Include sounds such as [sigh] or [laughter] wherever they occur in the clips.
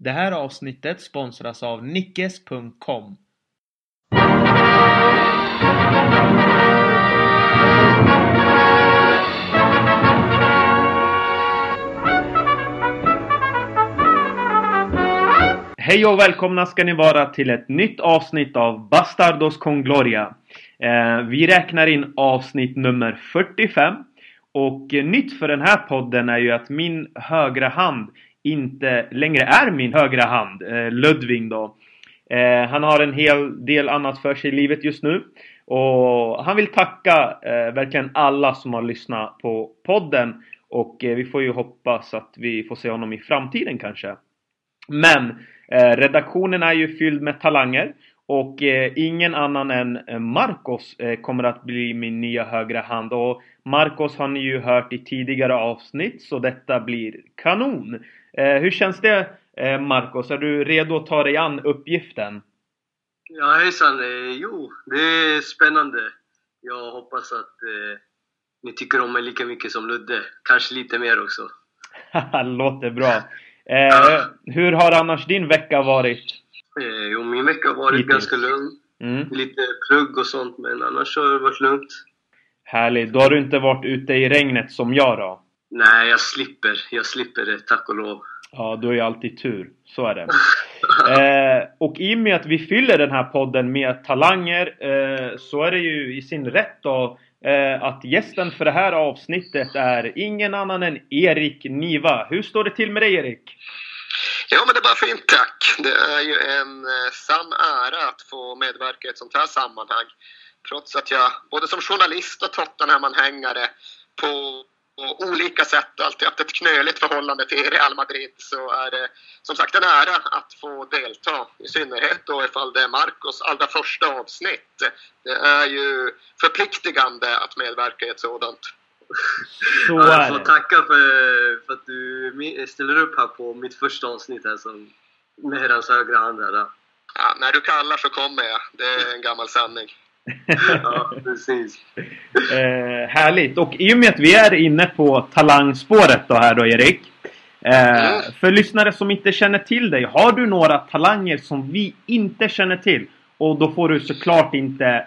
Det här avsnittet sponsras av Nickes.com. Hej och välkomna ska ni vara till ett nytt avsnitt av Bastardos con Gloria. Eh, vi räknar in avsnitt nummer 45. Och eh, nytt för den här podden är ju att min högra hand inte längre är min högra hand, eh, Ludvig då. Eh, han har en hel del annat för sig i livet just nu. Och han vill tacka eh, verkligen alla som har lyssnat på podden. Och eh, vi får ju hoppas att vi får se honom i framtiden kanske. Men eh, redaktionen är ju fylld med talanger. Och eh, ingen annan än eh, Marcos eh, kommer att bli min nya högra hand. Och Marcos har ni ju hört i tidigare avsnitt så detta blir kanon. Eh, hur känns det eh, Marcos? Är du redo att ta dig an uppgiften? Ja, hejsan. Eh, jo, det är spännande. Jag hoppas att eh, ni tycker om mig lika mycket som Ludde. Kanske lite mer också. [laughs] Låter bra. Eh, hur har annars din vecka varit? Eh, jo, min vecka har varit Hittills. ganska lugn. Mm. Lite plugg och sånt, men annars har det varit lugnt. Härligt. Då har du inte varit ute i regnet som jag då? Nej, jag slipper. Jag slipper det, tack och lov. Ja, du har ju alltid tur. Så är det. [laughs] Eh, och i och med att vi fyller den här podden med talanger eh, så är det ju i sin rätt då eh, att gästen för det här avsnittet är ingen annan än Erik Niva. Hur står det till med dig Erik? Ja, men det är bara fint tack. Det är ju en eh, sann ära att få medverka i ett sånt här sammanhang. Trots att jag både som journalist och Tottenham-anhängare på, på olika sätt alltid haft ett knöligt förhållande till Real Madrid så är det som sagt en ära att få delta. I synnerhet då ifall det är Marcos allra första avsnitt. Det är ju förpliktigande att medverka i ett sådant. Så ja, jag är får tacka för, för att du ställer upp här på mitt första avsnitt här som med hans högra hand här. Ja, när du kallar så kommer jag. Det är en gammal sanning. Ja [laughs] precis. Eh, härligt! Och i och med att vi är inne på talangspåret då här då Erik. Eh, Mm. för lyssnare som inte känner till dig, har du några talanger som vi inte känner till? Och då får du såklart inte eh,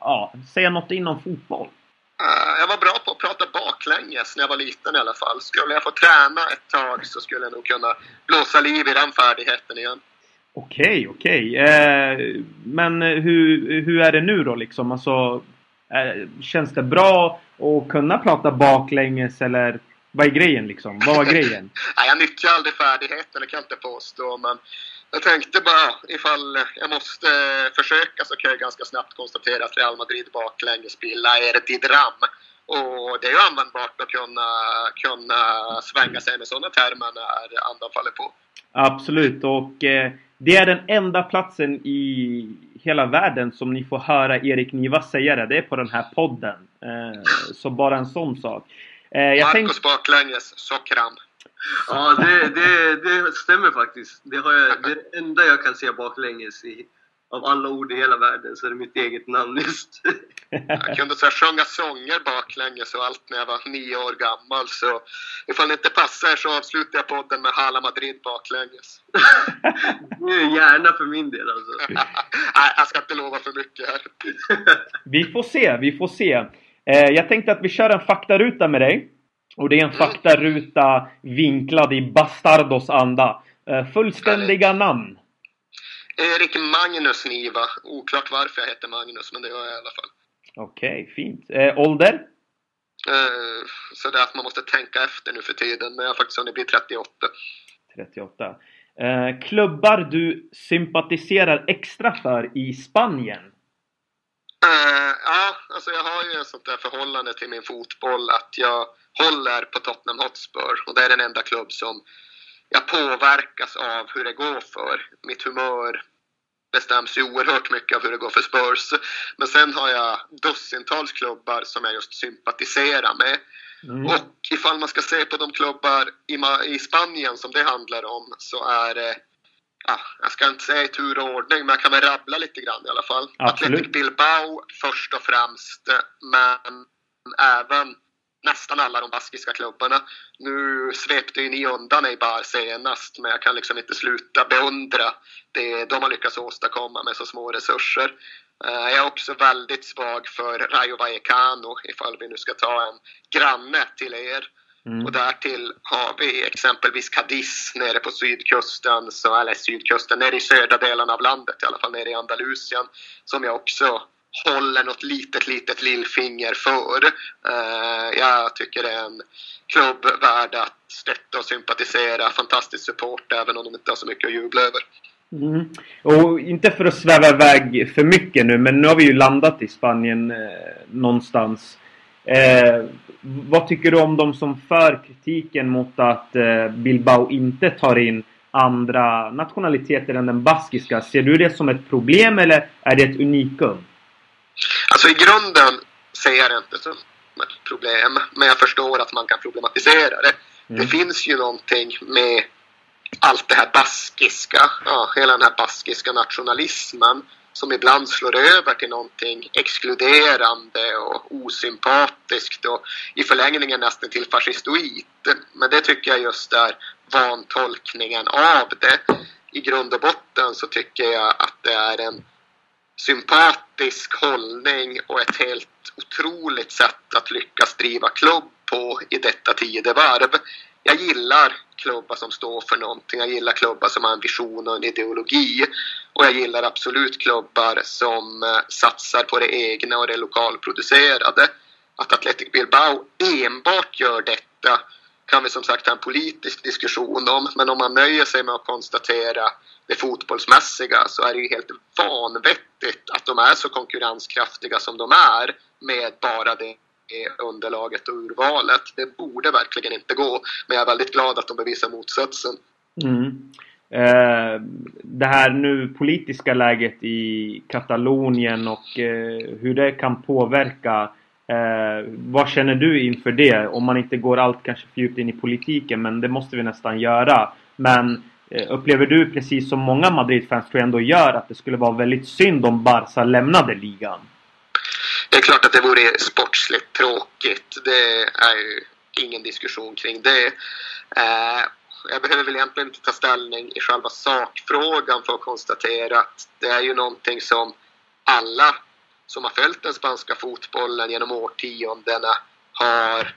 ja, säga något inom fotboll. Eh, Jag var bra på att prata baklänges när jag var liten i alla fall. Skulle jag få träna ett tag så skulle jag nog kunna blåsa liv i den färdigheten igen. Okej, okej. Eh, men hur, hur är det nu då liksom? Alltså, eh, känns det bra att kunna prata baklänges eller vad är grejen liksom? Vad var grejen? [laughs] Nej, jag nyttjar aldrig färdigheten, det kan jag inte påstå. Men jag tänkte bara ifall jag måste försöka så kan jag ganska snabbt konstatera att Real Madrid baklänges pilla är ett dram. Och det är ju användbart att kunna, kunna svänga sig med sådana termer när andan faller på. Absolut, och eh, det är den enda platsen i hela världen som ni får höra Erik Niva säga det. Det är på den här podden. Eh, så bara en sån sak. Eh. Marcus baklänges, Sokram. Ja, det, det, det stämmer faktiskt. Det, har jag, det enda jag kan säga baklänges i, av alla ord i hela världen så är det mitt eget namn just. [laughs] Jag kunde så här, sjunga sånger baklänges och allt när jag var nio år gammal. Så ifall det inte passar så avslutar jag podden med Hala Madrid baklänges. [laughs] Är gärna för min del alltså. [laughs] Nej, jag ska inte lova för mycket här. Vi får se, vi får se. Eh, jag tänkte att vi kör en faktaruta med dig. Och det är en faktaruta vinklad i Bastardos anda. Eh, fullständiga namn. Erik Magnus Niva. Oklart varför jag heter Magnus, men det gör jag i alla fall. Okej, fint. Eh, ålder? Eh, Så det är att man måste tänka efter nu för tiden. Men jag har faktiskt hunnit bli 38. 38. Eh, klubbar du sympatiserar extra för i Spanien? Eh, ja, alltså jag har ju ett sånt där förhållande till min fotboll att jag håller på Tottenham Hotspur och det är den enda klubb som jag påverkas av hur det går för. Mitt humör bestäms ju oerhört mycket av hur det går för Spurs. Men sen har jag dussintals klubbar som jag just sympatiserar med. Mm. Och ifall man ska se på de klubbar i, Spanien som det handlar om så är det Ja, jag ska inte säga i tur och ordning, men jag kan väl rabbla lite grann i alla fall. Absolut. Athletic Bilbao först och främst, men även nästan alla de baskiska klubbarna. Nu svepte ju ni undan Eibar senast, men jag kan liksom inte sluta beundra det de har lyckats åstadkomma med så små resurser. Eh, jag är också väldigt svag för Rayo Vallecano, ifall vi nu ska ta en granne till er. Mm. Och därtill har vi exempelvis Cadiz nere på sydkusten, så, eller sydkusten, nere i södra delen av landet, i alla fall nere i Andalusien, som jag också håller något litet, litet lillfinger för. Uh, jag tycker det är en klubb värd att stötta och sympatisera. Fantastisk support, även om de inte har så mycket att jubla över. Mm. Och inte för att sväva iväg för mycket nu, men nu har vi ju landat i Spanien eh, någonstans. Eh, vad tycker du om de som för kritiken mot att eh, Bilbao inte tar in andra nationaliteter än den baskiska? Ser du det som ett problem eller är det ett unikum? Alltså i grunden ser jag det inte som ett problem, men jag förstår att man kan problematisera det. Mm. Det finns ju någonting med allt det här baskiska, ja, hela den här baskiska nationalismen som ibland slår över till någonting exkluderande och osympatiskt och i förlängningen nästan till fascistoid. Men det tycker jag just är vantolkningen av det. I grund och botten så tycker jag att det är en sympatisk hållning och ett helt otroligt sätt att lyckas driva klubb på i detta tidevarv. Jag gillar klubbar som står för någonting. Jag gillar klubbar som har en vision och en ideologi. Och jag gillar absolut klubbar som eh, satsar på det egna och det lokalproducerade. Att Athletic Bilbao enbart gör detta kan vi som sagt ha en politisk diskussion om. Men om man nöjer sig med att konstatera det fotbollsmässiga så är det ju helt vanvettigt att de är så konkurrenskraftiga som de är med bara det underlaget och urvalet. Det borde verkligen inte gå, men jag är väldigt glad att de bevisar motsatsen. Mm. Eh, det här nu politiska läget i Katalonien och eh, hur det kan påverka Eh, vad känner du inför det? Om man inte går allt kanske för djupt in i politiken, men det måste vi nästan göra. Men eh, upplever du, precis som många Madrid-fans tror jag ändå gör, att det skulle vara väldigt synd om Barca lämnade ligan? Det är klart att det vore sportsligt tråkigt. Det är ju ingen diskussion kring det. Eh, jag behöver väl egentligen inte ta ställning i själva sakfrågan för att konstatera att det är ju någonting som alla som har följt den spanska fotbollen genom årtiondena har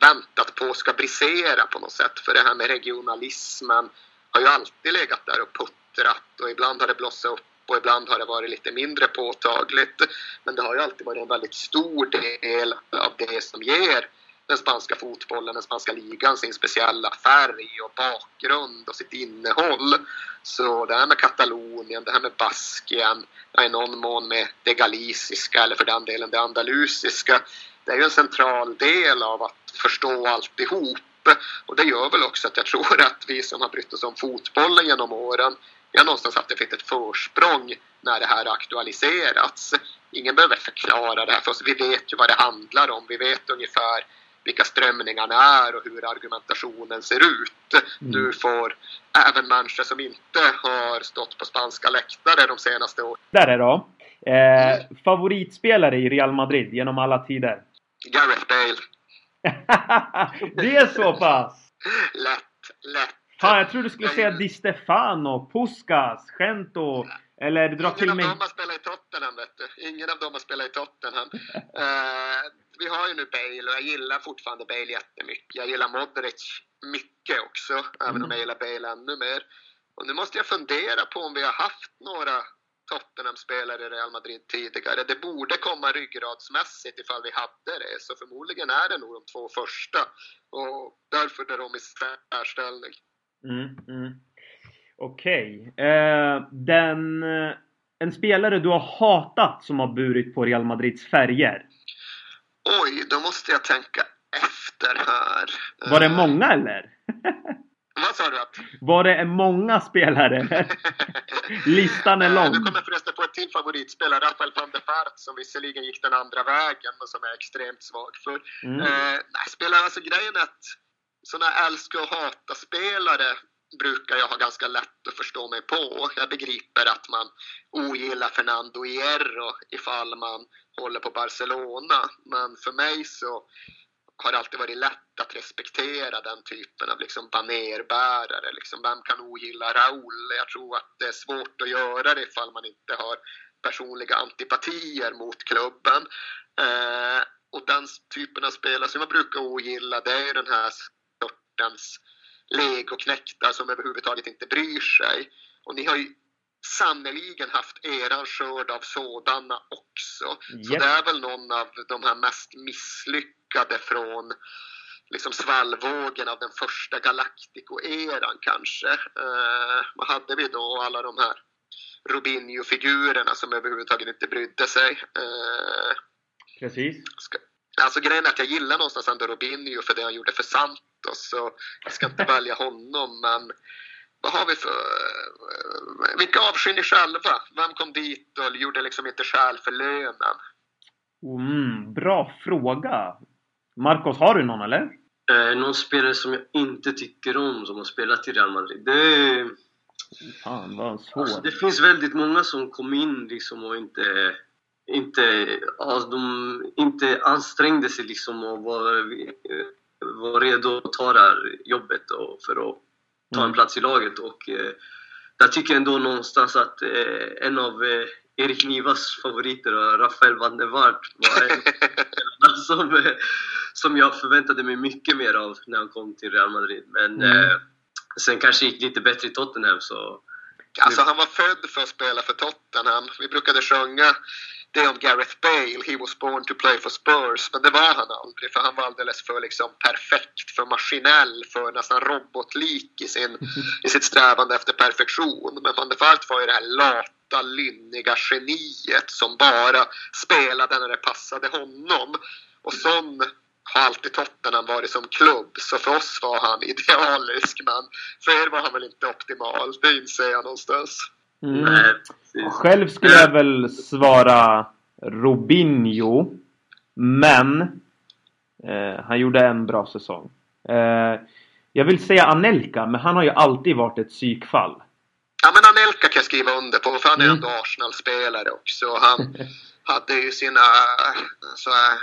väntat på ska brisera på något sätt. För det här med regionalismen har ju alltid legat där och puttrat och ibland har det blossat upp och ibland har det varit lite mindre påtagligt. Men det har ju alltid varit en väldigt stor del av det som ger den spanska fotbollen, den spanska ligan sin speciella färg och bakgrund och sitt innehåll. Så det här med Katalonien, det här med Baskien, ja i någon mån med det galiciska eller för den delen det andalusiska. Det är ju en central del av att förstå alltihop. Och det gör väl också att jag tror att vi som har brytt oss om fotbollen genom åren vi har någonstans haft ett litet försprång när det här aktualiserats. Ingen behöver förklara det här för oss. Vi vet ju vad det handlar om. Vi vet ungefär vilka strömningarna är och hur argumentationen ser ut. Mm. Nu får även människor som inte har stått på spanska läktare de senaste åren. Där är då. Eh, mm. Favoritspelare i Real Madrid genom alla tider? Gareth Bale. [laughs] det är så pass? lätt, lätt. Fan, jag tror du skulle säga Di Stefano, Puskas, Gento. Eller dra till med... Ingen av dem har spelat i Tottenham, vet du. Ingen av dem har spelat i Tottenham. uh, [laughs] vi har ju nu Bale och jag gillar fortfarande Bale jättemycket. Jag gillar Modric mycket också, mm. även om jag gillar Bale ännu mer. Och nu måste jag fundera på om vi har haft några Tottenham-spelare i Real Madrid tidigare. Det borde komma ryggradsmässigt ifall vi hade det, så förmodligen är det nog de två första. Och därför är de i särställning. Mm, mm. Okej. Okay. Eh, den... Eh, en spelare du har hatat som har burit på Real Madrids färger? Oj, då måste jag tänka efter här. Var det eh, många eller? [laughs] Vad sa du? Var det många spelare? [laughs] Listan är lång. Nu kommer förresten på ett till favoritspelare, Rafael van der Vaart, som visserligen gick den andra vägen, men som är extremt svag för. Mm. Eh, spelar, alltså grejen är att sådana älska och hata-spelare brukar jag ha ganska lätt att förstå mig på. Jag begriper att man ogillar Fernando Hierro ifall man håller på Barcelona. Men för mig så har det alltid varit lätt att respektera den typen av liksom banerbärare. Liksom, vem kan ogilla Raul? Jag tror att det är svårt att göra det ifall man inte har personliga antipatier mot klubben. Eh, och den typen av spelare som jag brukar ogilla, det är den här sortens legoknektar som överhuvudtaget inte bryr sig. Och ni har ju sannerligen haft eran skörd av sådana också. Yep. Så det är väl någon av de här mest misslyckade från liksom svallvågen av den första Galactico-eran kanske. Eh, vad hade vi då? Alla de här Rubinho-figurerna som överhuvudtaget inte brydde sig. Eh, Precis. Ska, alltså grejen är att jag gillar någonstans ändå Rubinho för det han gjorde för Santos, så jag ska inte välja honom, men vad har vi för... Vilka avskyr ni själva? Vem kom dit och gjorde liksom inte skäl för lönen? Mm, bra fråga! Marcos, har du någon eller? Eh, någon spelare som jag inte tycker om som har spelat i Real Madrid? Det. Fan vad svårt. Alltså, det finns väldigt många som kom in liksom och inte... Inte, alltså, de inte ansträngde sig liksom och var, var redo att ta det här jobbet och för att ta en mm. plats i laget. Och eh, jag tycker ändå någonstans att eh, en av eh, Erik Nivas favoriter, Rafael van der Waart, var en [laughs] som, eh, som jag förväntade mig mycket mer av när han kom till Real Madrid. Men mm. eh, sen kanske gick lite bättre i Tottenham så... Alltså han var född för att spela för Tottenham. Vi brukade sjunga det om Gareth Bale, he was born to play for Spurs, men det var han aldrig för han var alldeles för liksom perfekt, för maskinell, för nästan robotlik i, sin, [laughs] i sitt strävande efter perfektion. Men van der Vaart var ju det här lata, lynniga geniet som bara spelade när det passade honom. Och sån har alltid Tottenham varit som klubb, så för oss var han [laughs] idealisk, men för er var han väl inte optimal, det inser jag någonstans. Mm. Själv skulle jag väl svara Robinho. Men eh, han gjorde en bra säsong. Eh, jag vill säga Anelka, men han har ju alltid varit ett psykfall. Ja, men Anelka kan jag skriva under på, för han är mm. ändå Arsenal-spelare också. Han [laughs] hade ju sina så här,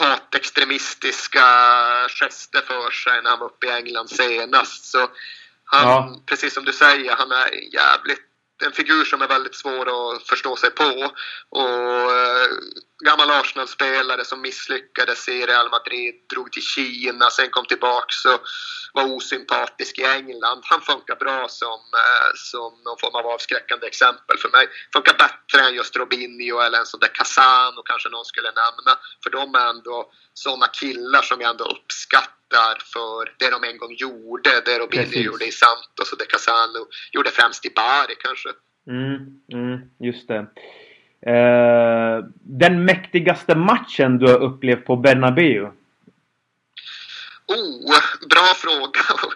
hatextremistiska gester för sig när han var uppe i England senast. Så han, ja. precis som du säger, han är jävligt en figur som är väldigt svår att förstå sig på. Och eh, gammal Arsenal-spelare som misslyckades i Real Madrid, drog till Kina, sen kom tillbaks och var osympatisk i England. Han funkar bra som, eh, som någon form av avskräckande exempel för mig. Funkar bättre än just Robinho eller en sån där Casano kanske någon skulle nämna. För de är ändå sådana killar som jag ändå uppskattar för det de en gång gjorde. Det Robinho Precis. gjorde i Santos och det Casano gjorde främst i Bari kanske. Mm, mm, just det. Eh, den mäktigaste matchen du har upplevt på Bernabéu? Oh, bra fråga. [laughs]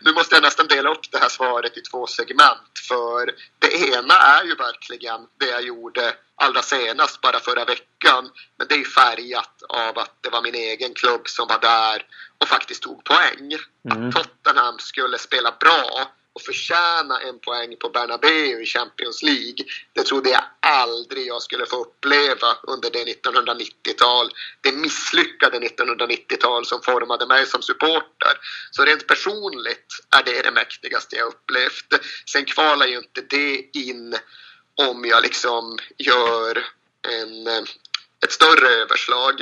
Nu måste jag nästan dela upp det här svaret i två segment. För det ena är ju verkligen det jag gjorde allra senast, bara förra veckan. Men det är färgat av att det var min egen klubb som var där och faktiskt tog poäng. Mm. Att Tottenham skulle spela bra och förtjäna en poäng på Bernabéu i Champions League. Det trodde jag aldrig jag skulle få uppleva under det 1990-tal, det misslyckade 1990-tal som formade mig som supporter. Så rent personligt är det det mäktigaste jag upplevt. Sen kvalar ju inte det in om jag liksom gör en, eh, ett större överslag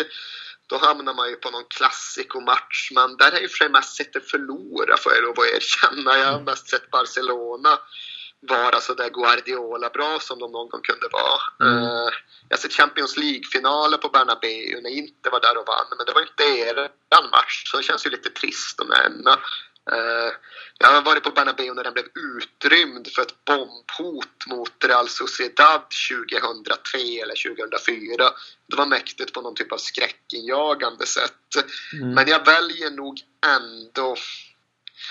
då hamnar man ju på någon klassikomatch. Men där är ju för sig mest sett att förlora får jag lov att erkänna. Jag har mest sett Barcelona vara så där Guardiola-bra som de någon gång kunde vara. Mm. Uh, jag har sett Champions League-finaler på Bernabéu när jag inte var där och vann, men det var inte er match, så det känns ju lite trist att nämna. Uh, jag har varit på Bernabéu när den blev utrymd för ett bombhot mot Real Sociedad 2003 eller 2004. Det var mäktigt på någon typ av skräckinjagande sätt. Mm. Men jag väljer nog ändå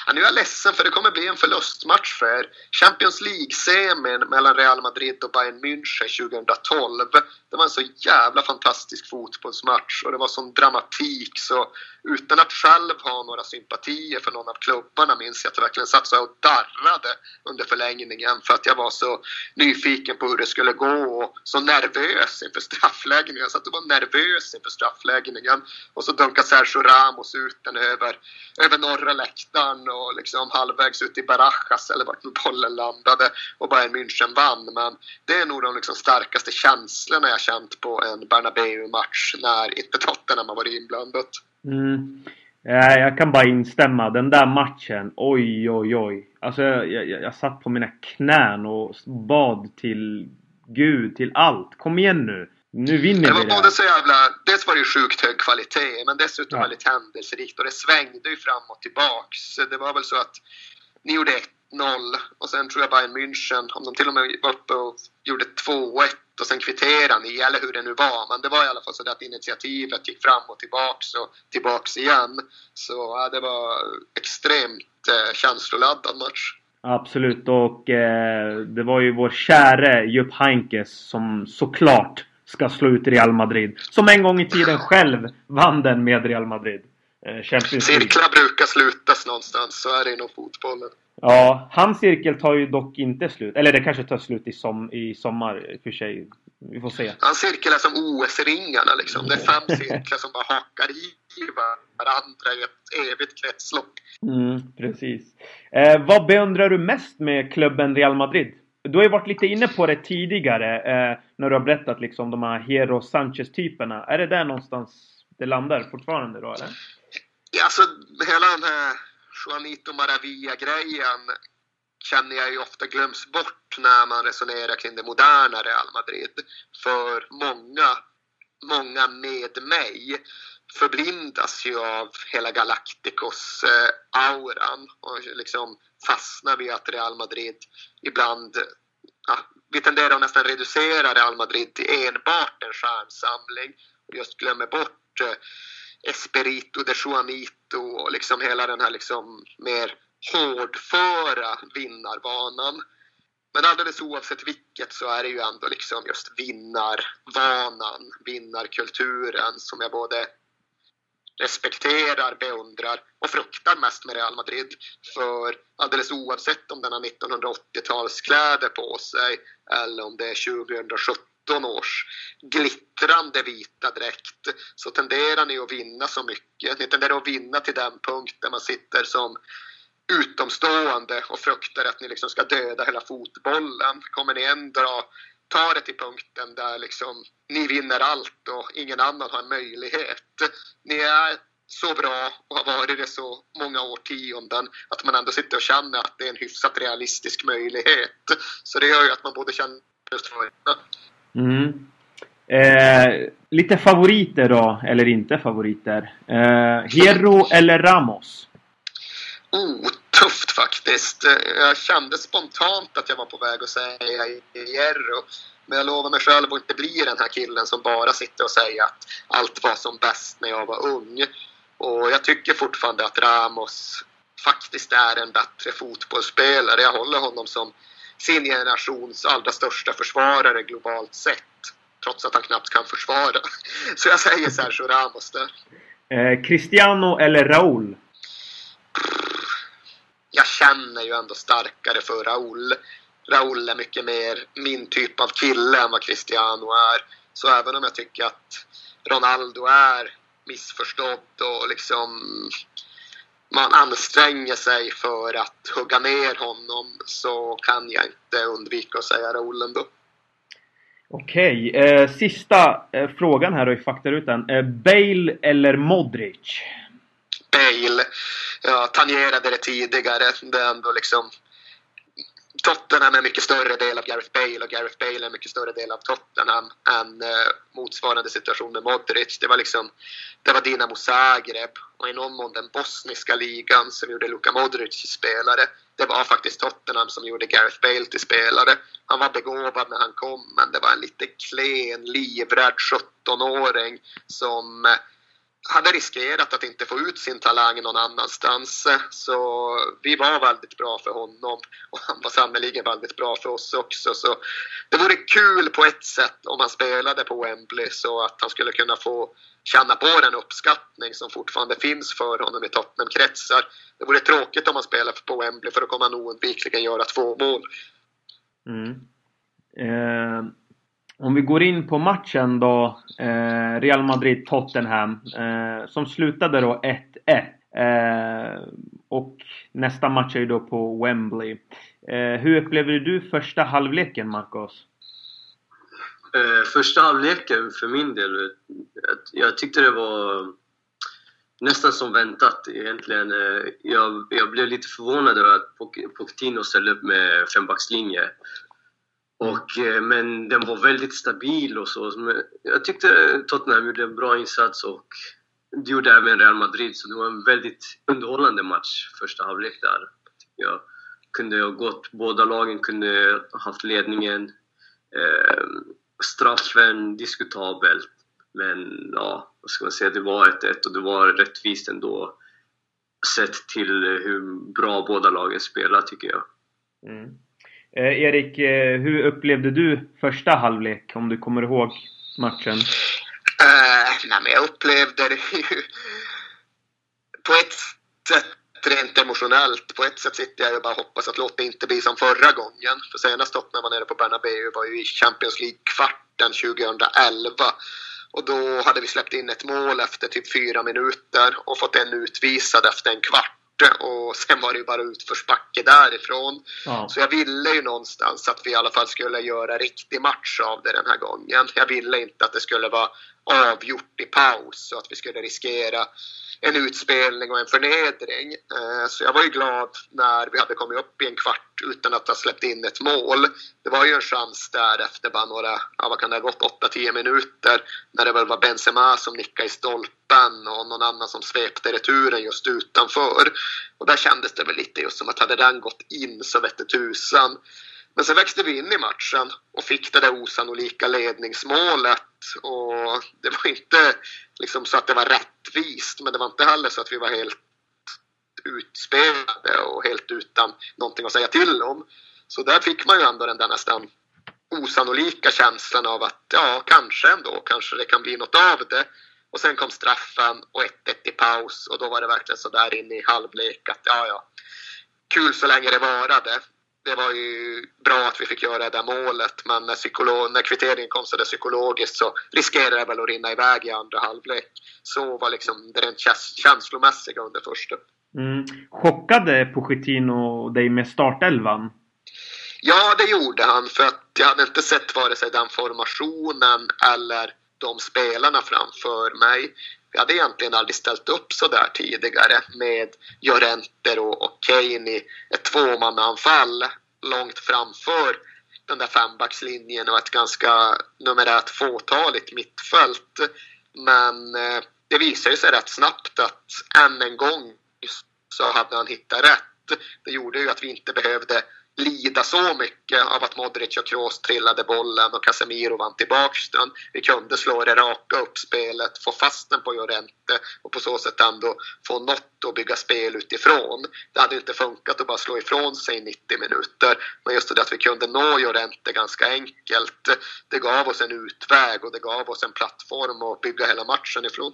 Ja, nu är jag ledsen för det kommer bli en förlustmatch för er. Champions League-semin mellan Real Madrid och Bayern München 2012. Det var en så jävla fantastisk fotbollsmatch och det var sån dramatik så utan att själv ha några sympatier för någon av klubbarna minns jag att jag verkligen satt så och darrade under förlängningen för att jag var så nyfiken på hur det skulle gå och så nervös inför straffläggningen. Jag satt och var nervös inför straffläggningen och så dunkade Sergio Ramos ut den över, över norra läktaren och liksom halvvägs ut i Barajas eller vart bollen landade och Bayern München vann. Men det är nog de liksom starkaste känslorna jag känt på en Bernabéu-match när inte Tottenham har varit inblandat. Mm. Eh, jag kan bara instämma. Den där matchen, oj oj oj. Alltså jag, jag, jag satt på mina knän och bad till Gud, till allt. Kom igen nu! Nu vinner vi det! var både så jävla... Dels var det ju sjukt hög kvalitet, men dessutom ja. väldigt händelserikt. Och det svängde ju fram och tillbaks. Det var väl så att ni gjorde 1-0 och sen tror jag Bayern München, om de till och med var uppe och gjorde 2-1 och sen kvitterade ni, eller hur det nu var. Men det var i alla fall så att initiativet gick fram och tillbaks och tillbaks igen. Så ja, det var extremt eh, känsloladdad match. Absolut, och eh, det var ju vår käre Jupp Heynckes som såklart ska slå ut Real Madrid. Som en gång i tiden själv vann den med Real Madrid. Eh, Champions League. Cirklar brukar slutas någonstans, så är det inom fotbollen. Ja, hans cirkel tar ju dock inte slut. Eller det kanske tar slut i, som, i sommar i och för sig. Vi får se. Hans cirkel är som OS-ringarna liksom. Det är fem cirklar som bara hakar i varandra i ett evigt kretslopp. Mm, precis. Eh, vad beundrar du mest med klubben Real Madrid? Du har ju varit lite inne på det tidigare eh, när du har berättat liksom de här Hero Sanchez-typerna. Är det där någonstans det landar fortfarande då eller? Ja, alltså hela den här Juanito Maravilla-grejen känner jag ju ofta glöms bort när man resonerar kring det moderna Real Madrid. För många, många med mig förblindas ju av hela Galacticos-auran eh, och liksom fastnar vi att Real Madrid ibland ja, vi tenderar att nästan reducera Real Madrid till enbart en stjärnsamling och just glömmer bort eh, Esperito de Juanito och liksom hela den här liksom mer hårdföra vinnarvanan. Men alldeles oavsett vilket så är det ju ändå liksom just vinnarvanan, vinnarkulturen som jag både respekterar, beundrar och fruktar mest med Real Madrid. För alldeles oavsett om den har 1980-talskläder på sig eller om det är 2017 års glittrande vita dräkt så tenderar ni att vinna så mycket. Ni tenderar att vinna till den punkt där man sitter som utomstående och fruktar att ni liksom ska döda hela fotbollen. Kommer ni ändå ta det till punkten där liksom ni vinner allt och ingen annan har en möjlighet. Ni är så bra och har varit det så många årtionden att man ändå sitter och känner att det är en hyfsat realistisk möjlighet. Så det gör ju att man både känner just för Mm. Eh, lite favoriter då, eller inte favoriter. Eh, Hero eller Ramos? Oh, tufft faktiskt. Jag kände spontant att jag var på väg att säga Hierro. Men jag lovar mig själv att inte bli den här killen som bara sitter och säger att allt var som bäst när jag var ung. Och jag tycker fortfarande att Ramos faktiskt är en bättre fotbollsspelare. Jag håller honom som sin generations allra största försvarare globalt sett. Trots att han knappt kan försvara. [laughs] Så jag säger Sergio Ramos där. Eh, Cristiano eller Raúl? Jag känner ju ändå starkare för Raúl. Raúl är mycket mer min typ av kille än vad Cristiano är. Så även om jag tycker att Ronaldo är missförstådd och liksom man anstränger sig för att hugga ner honom så kan jag inte undvika att säga Raúl ändå. Okej, eh, sista eh, frågan här då i faktarutan. Eh, Bale eller Modric? Bale. Jag tangerade det tidigare. Det är ändå liksom Tottenham är en mycket större del av Gareth Bale och Gareth Bale är en mycket större del av Tottenham än eh, motsvarande situation med Modric. Det var liksom det var Dinamo Zagreb och i någon mån den bosniska ligan som gjorde Luka Modric till spelare. Det var faktiskt Tottenham som gjorde Gareth Bale till spelare. Han var begåvad när han kom men det var en lite klen, livrädd 17-åring som eh, hade riskerat att inte få ut sin talang någon annanstans. Eh, så vi var väldigt bra för honom och han var sannerligen väldigt bra för oss också. Så det vore kul på ett sätt om han spelade på Wembley så att han skulle kunna få känna på den uppskattning som fortfarande finns för honom i Tottenham-kretsar. Det vore tråkigt om han spelade på Wembley för då kommer han oundvikligen göra två mål. Mm. Eh, om vi går in på matchen då. Eh, Real Madrid-Tottenham. Eh, som slutade då 1-1. Eh, och nästa match är ju då på Wembley. Eh, hur upplevde du första halvleken, Marcos? Eh, första halvleken för min del, jag tyckte det var nästan som väntat egentligen. Eh, jag, jag blev lite förvånad över att Pochettino ställde upp med fembackslinje. Och, eh, men den var väldigt stabil och så. Jag tyckte Tottenham gjorde en bra insats och det gjorde även Real Madrid. Så det var en väldigt underhållande match första halvlek där. Jag kunde ha gått, båda lagen kunde ha haft ledningen. Eh, straffen diskutabelt. Men ja, vad ska man säga, det var 1-1 och det var rättvist ändå. Sett till hur bra båda lagen spelar tycker jag. Mm. Eh, Erik, eh, hur upplevde du första halvlek? Om du kommer ihåg matchen? Uh, nej, men jag upplevde det ju på ett sätt rent emotionellt. På ett sätt sitter jag och bara hoppas att låt det inte bli som förra gången. För senast Tottenham var nere på Bernabéu var ju i Champions League-kvarten 2011. Och då hade vi släppt in ett mål efter typ fyra minuter och fått en utvisad efter en kvart och sen var det ju bara utförsbacke därifrån. Ja. Så jag ville ju någonstans att vi i alla fall skulle göra riktig match av det den här gången. Jag ville inte att det skulle vara avgjort i paus och att vi skulle riskera en utspelning och en förnedring. Eh, så jag var ju glad när vi hade kommit upp i en kvart utan att ha släppt in ett mål. Det var ju en chans där efter bara några, ja, vad kan det ha gått, 8-10 minuter när det väl var Benzema som nickade i stolpen och någon annan som svepte returen just utanför. Och där kändes det väl lite just som att hade den gått in så vette tusan. Men sen växte vi in i matchen och fick det där osannolika ledningsmålet. Och det var inte liksom så att det var rättvist, men det var inte heller så att vi var helt utspelade och helt utan någonting att säga till om. Så där fick man ju ändå den där nästan osannolika känslan av att ja, kanske ändå, kanske det kan bli något av det. Och sen kom straffen och 1-1 i paus och då var det verkligen så där in i halvlek att ja, ja, kul så länge det varade det var ju bra att vi fick göra det där målet, men när, psykolog, när kvitteringen kom så där psykologiskt så riskerade det väl att rinna iväg i andra halvlek. Så var liksom det rent känslomässiga under första. Mm. Chockade Pochettino dig med startelvan? Ja, det gjorde han, för att jag hade inte sett vare sig den formationen eller de spelarna framför mig. Vi hade egentligen aldrig ställt upp så där tidigare med Jorenter och, och Kane i ett tvåmannaanfall långt framför den där fembackslinjen och ett ganska numerärt fåtaligt mittfält. Men eh, det visade sig rätt snabbt att än en gång så hade han hittat rätt. Det gjorde ju att vi inte behövde lida så mycket av att Modric och Kroos trillade bollen och Casemiro vann tillbaks den. Vi kunde slå det raka uppspelet, få fast den på Llorente och på så sätt ändå få något att bygga spel utifrån. Det hade inte funkat att bara slå ifrån sig 90 minuter. Men just det att vi kunde nå Llorente ganska enkelt, det gav oss en utväg och det gav oss en plattform att bygga hela matchen ifrån.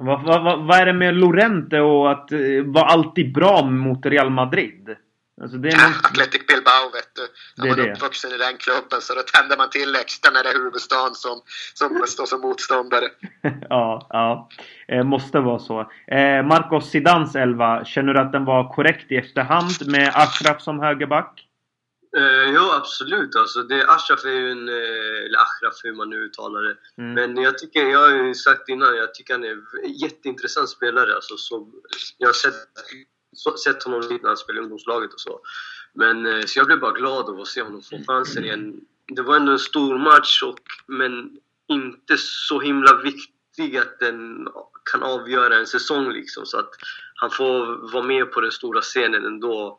Vad, vad, vad är det med Lorente och att eh, vara alltid bra mot Real Madrid? Alltså det är någon... Athletic Bilbao vet du. När man är uppvuxen i den klubben så då tänder man till extra när det är huvudstaden som, som står som motståndare. [laughs] ja, ja. Eh, måste vara så. Eh, Marcos Zidans elva, känner du att den var korrekt i efterhand med Ashraf som högerback? Eh, ja, absolut. Alltså, det, Ashraf är ju en... Eh, eller Ashraf, hur man nu uttalar det. Mm. Men jag tycker, jag har ju sagt innan, jag tycker han är en jätteintressant spelare. Alltså, så, jag har sett sett honom lite när han spelade i ungdomslaget och så. Men, eh, så jag blev bara glad av att se honom få chansen igen. Det var ändå en stor match, och, men inte så himla viktig att den kan avgöra en säsong liksom. Så att han får vara med på den stora scenen ändå.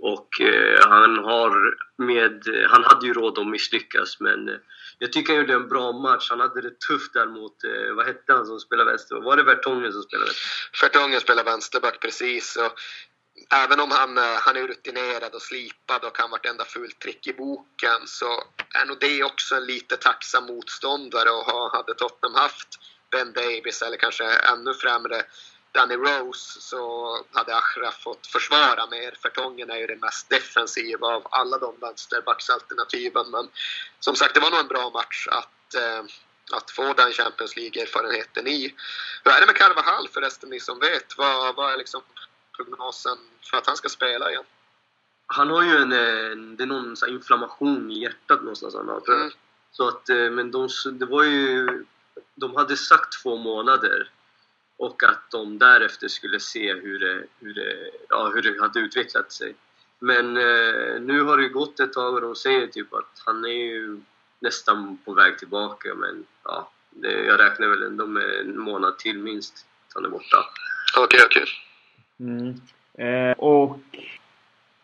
Och eh, han, har med, han hade ju råd att misslyckas men eh, jag tycker han gjorde en bra match. Han hade det tufft där mot, eh, vad hette han som spelade vänster? Var det Vertongen som spelade vänster? Vertongen spelade vänsterback precis. Och även om han, eh, han är rutinerad och slipad och kan vartenda fult trick i boken så är nog det också en lite tacksam motståndare och hade Tottenham haft Ben Davis eller kanske ännu främre Danny Rose så hade Achraf fått försvara mer. Fertongen är ju det mest defensiva av alla de vänsterbacksalternativen. Men som sagt, det var nog en bra match att, eh, att få den Champions League-erfarenheten i. Hur är det med Carvajal förresten, ni som vet? Vad, vad är liksom prognosen för att han ska spela igen? Han har ju en, det är någon så inflammation i hjärtat någonstans han har, mm. Så att, eh, men de, det var ju, de hade sagt två månader och att de därefter skulle se hur det, hur det, ja, hur det hade utvecklat sig. Men eh, nu har det gått ett tag och de säger typ att han är ju nästan på väg tillbaka men ja, det, jag räknar väl ändå med en månad till minst att han är borta. Okej, okay, okej. Okay. Mm. Eh, och...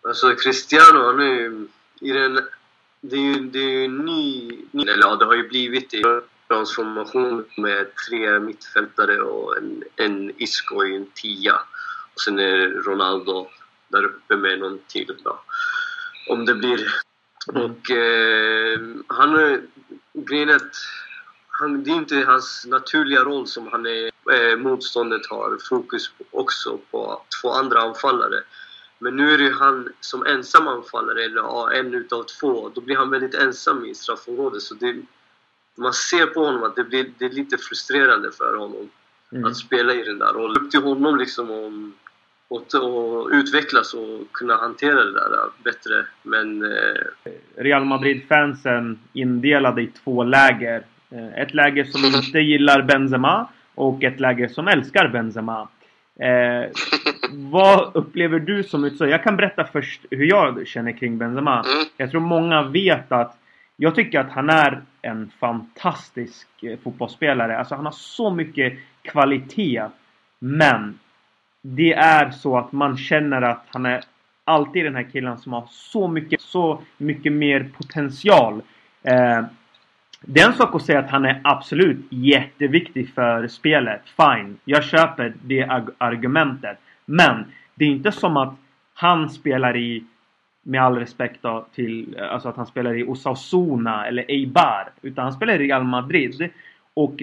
Alltså Cristiano, han är ju i den... Det är ju, det är ju ny, ny... Eller ja, det har ju blivit det transformation med tre mittfältare och en, en Isco i en tia. Och sen är Ronaldo där uppe med någon till då. Om det blir... Och eh, han... Grejen är att han, det är inte hans naturliga roll som han är, eh, motståndet har fokus på, också på två andra anfallare. Men nu är det han som ensam anfallare, eller ja, en utav två. Då blir han väldigt ensam i straffområdet. Så det, man ser på honom att det, blir, det är lite frustrerande för honom mm. att spela i den där rollen. Upp till honom liksom om, och, och utvecklas och kunna hantera det där bättre. Men... Eh... Real Madrid-fansen indelade i två läger. Eh, ett läger som [laughs] inte gillar Benzema och ett läger som älskar Benzema. Eh, vad upplever du som utsåg? Jag kan berätta först hur jag känner kring Benzema. Mm. Jag tror många vet att jag tycker att han är en fantastisk eh, fotbollsspelare. Alltså han har så mycket kvalitet. Men det är så att man känner att han är alltid den här killen som har så mycket, så mycket mer potential. Eh, det är en sak att säga att han är absolut jätteviktig för spelet. Fine, jag köper det argumentet. Men det är inte som att han spelar i med all respekt då, till alltså att han spelar i Osasuna eller Eibar. Utan han spelar i Real Madrid. Och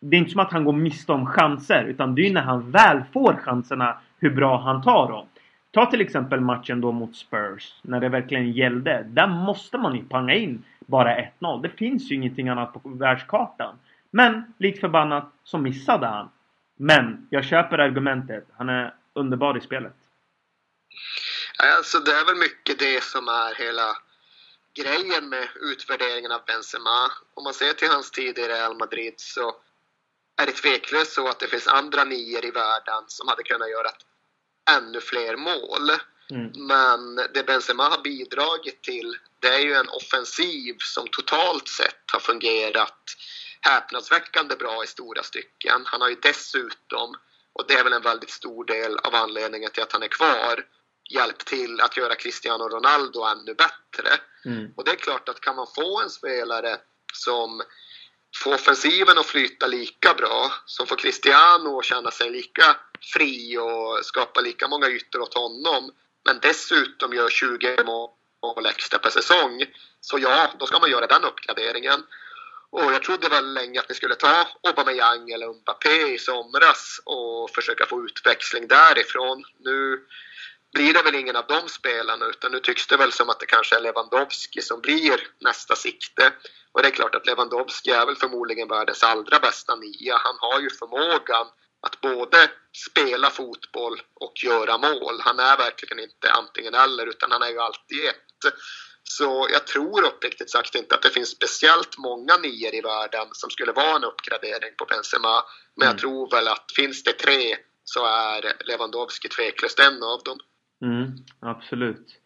det är inte som att han går miste om chanser. Utan det är när han väl får chanserna hur bra han tar dem. Ta till exempel matchen då mot Spurs. När det verkligen gällde. Där måste man ju panga in bara 1-0. Det finns ju ingenting annat på världskartan. Men likt förbannat så missade han. Men jag köper argumentet. Han är underbar i spelet. Alltså det är väl mycket det som är hela grejen med utvärderingen av Benzema. Om man ser till hans tid i Real Madrid så är det tveklöst så att det finns andra nior i världen som hade kunnat göra ännu fler mål. Mm. Men det Benzema har bidragit till det är ju en offensiv som totalt sett har fungerat häpnadsväckande bra i stora stycken. Han har ju dessutom, och det är väl en väldigt stor del av anledningen till att han är kvar, hjälpt till att göra Cristiano Ronaldo ännu bättre. Mm. Och det är klart att kan man få en spelare som får offensiven att flyta lika bra, som får Cristiano att känna sig lika fri och skapa lika många ytor åt honom, men dessutom gör 20 mål extra per säsong. Så ja, då ska man göra den uppgraderingen. Och jag trodde väl länge att vi skulle ta Aubameyang eller Mbappé i somras och försöka få utväxling därifrån. Nu blir det väl ingen av de spelarna utan nu tycks det väl som att det kanske är Lewandowski som blir nästa sikte. Och det är klart att Lewandowski är väl förmodligen världens allra bästa nia. Han har ju förmågan att både spela fotboll och göra mål. Han är verkligen inte antingen eller utan han är ju alltid ett. Så jag tror uppriktigt sagt inte att det finns speciellt många nior i världen som skulle vara en uppgradering på Benzema. Men mm. jag tror väl att finns det tre så är Lewandowski tveklöst en av dem. Mm, absolut.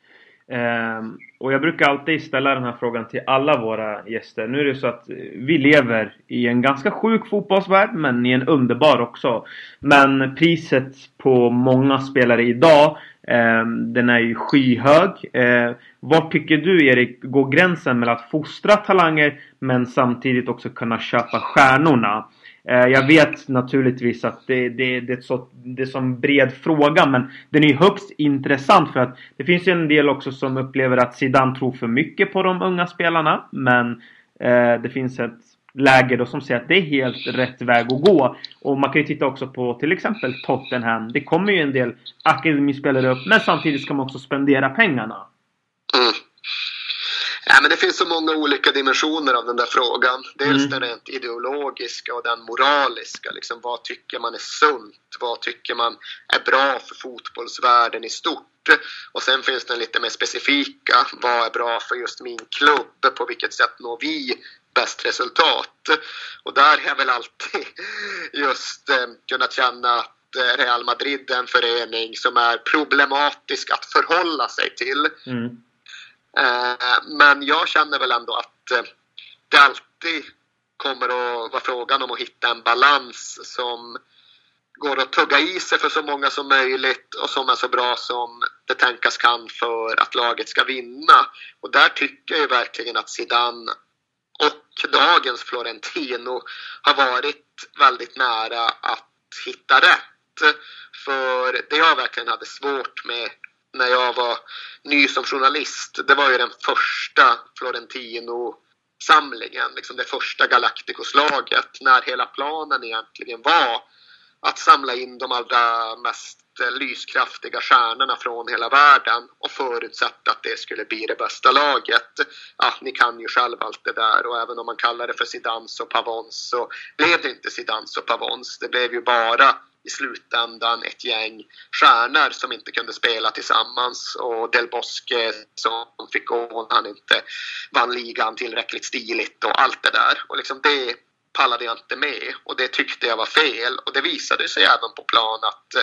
Um, och jag brukar alltid ställa den här frågan till alla våra gäster. Nu är det så att vi lever i en ganska sjuk fotbollsvärld, men i en underbar också. Men priset på många spelare idag, um, den är ju skyhög. Ehm, uh, var tycker du Erik, går gränsen mellan att fostra talanger, men samtidigt också kunna köpa stjärnorna? Eh, jag vet naturligtvis att det, det, det, är så, det är en bred fråga men den är högst intressant för att det finns ju en del också som upplever att Zidane tror för mycket på de unga spelarna men eh, det finns ett läge då som säger att det är helt rätt väg att gå. Och man kan ju titta också på till exempel Tottenham. Det kommer ju en del akademispelare upp men samtidigt ska man också spendera pengarna. Ja, men det finns så många olika dimensioner av den där frågan. Dels mm. den rent ideologiska och den moraliska. Liksom, vad tycker man är sunt? Vad tycker man är bra för fotbollsvärlden i stort? Och sen finns den lite mer specifika. Vad är bra för just min klubb? På vilket sätt når vi bäst resultat? Och där har jag väl alltid [laughs] just eh, kunnat känna att eh, Real Madrid är en förening som är problematisk att förhålla sig till. Mm. Eh, men jag känner väl ändå att eh, det alltid kommer att vara frågan om att hitta en balans som går att tugga i sig för så många som möjligt och som är så bra som det tänkas kan för att laget ska vinna. Och där tycker jag verkligen att Zidane och dagens Florentino har varit väldigt nära att hitta rätt. För det jag verkligen hade svårt med när jag var ny som journalist, det var ju den första Florentino-samlingen, liksom det första Galacticoslaget, när hela planen egentligen var att samla in de allra mest lyskraftiga stjärnorna från hela världen och förutsätta att det skulle bli det bästa laget. Ja, ni kan ju själv allt det där och även om man kallar det för Sidans och Pavons så blev det inte Sidans och Pavons. Det blev ju bara i slutändan ett gäng stjärnor som inte kunde spela tillsammans och Del Bosque som fick gå när han inte vann ligan tillräckligt stiligt och allt det där. Och liksom det pallade jag inte med och det tyckte jag var fel och det visade sig även på plan att eh,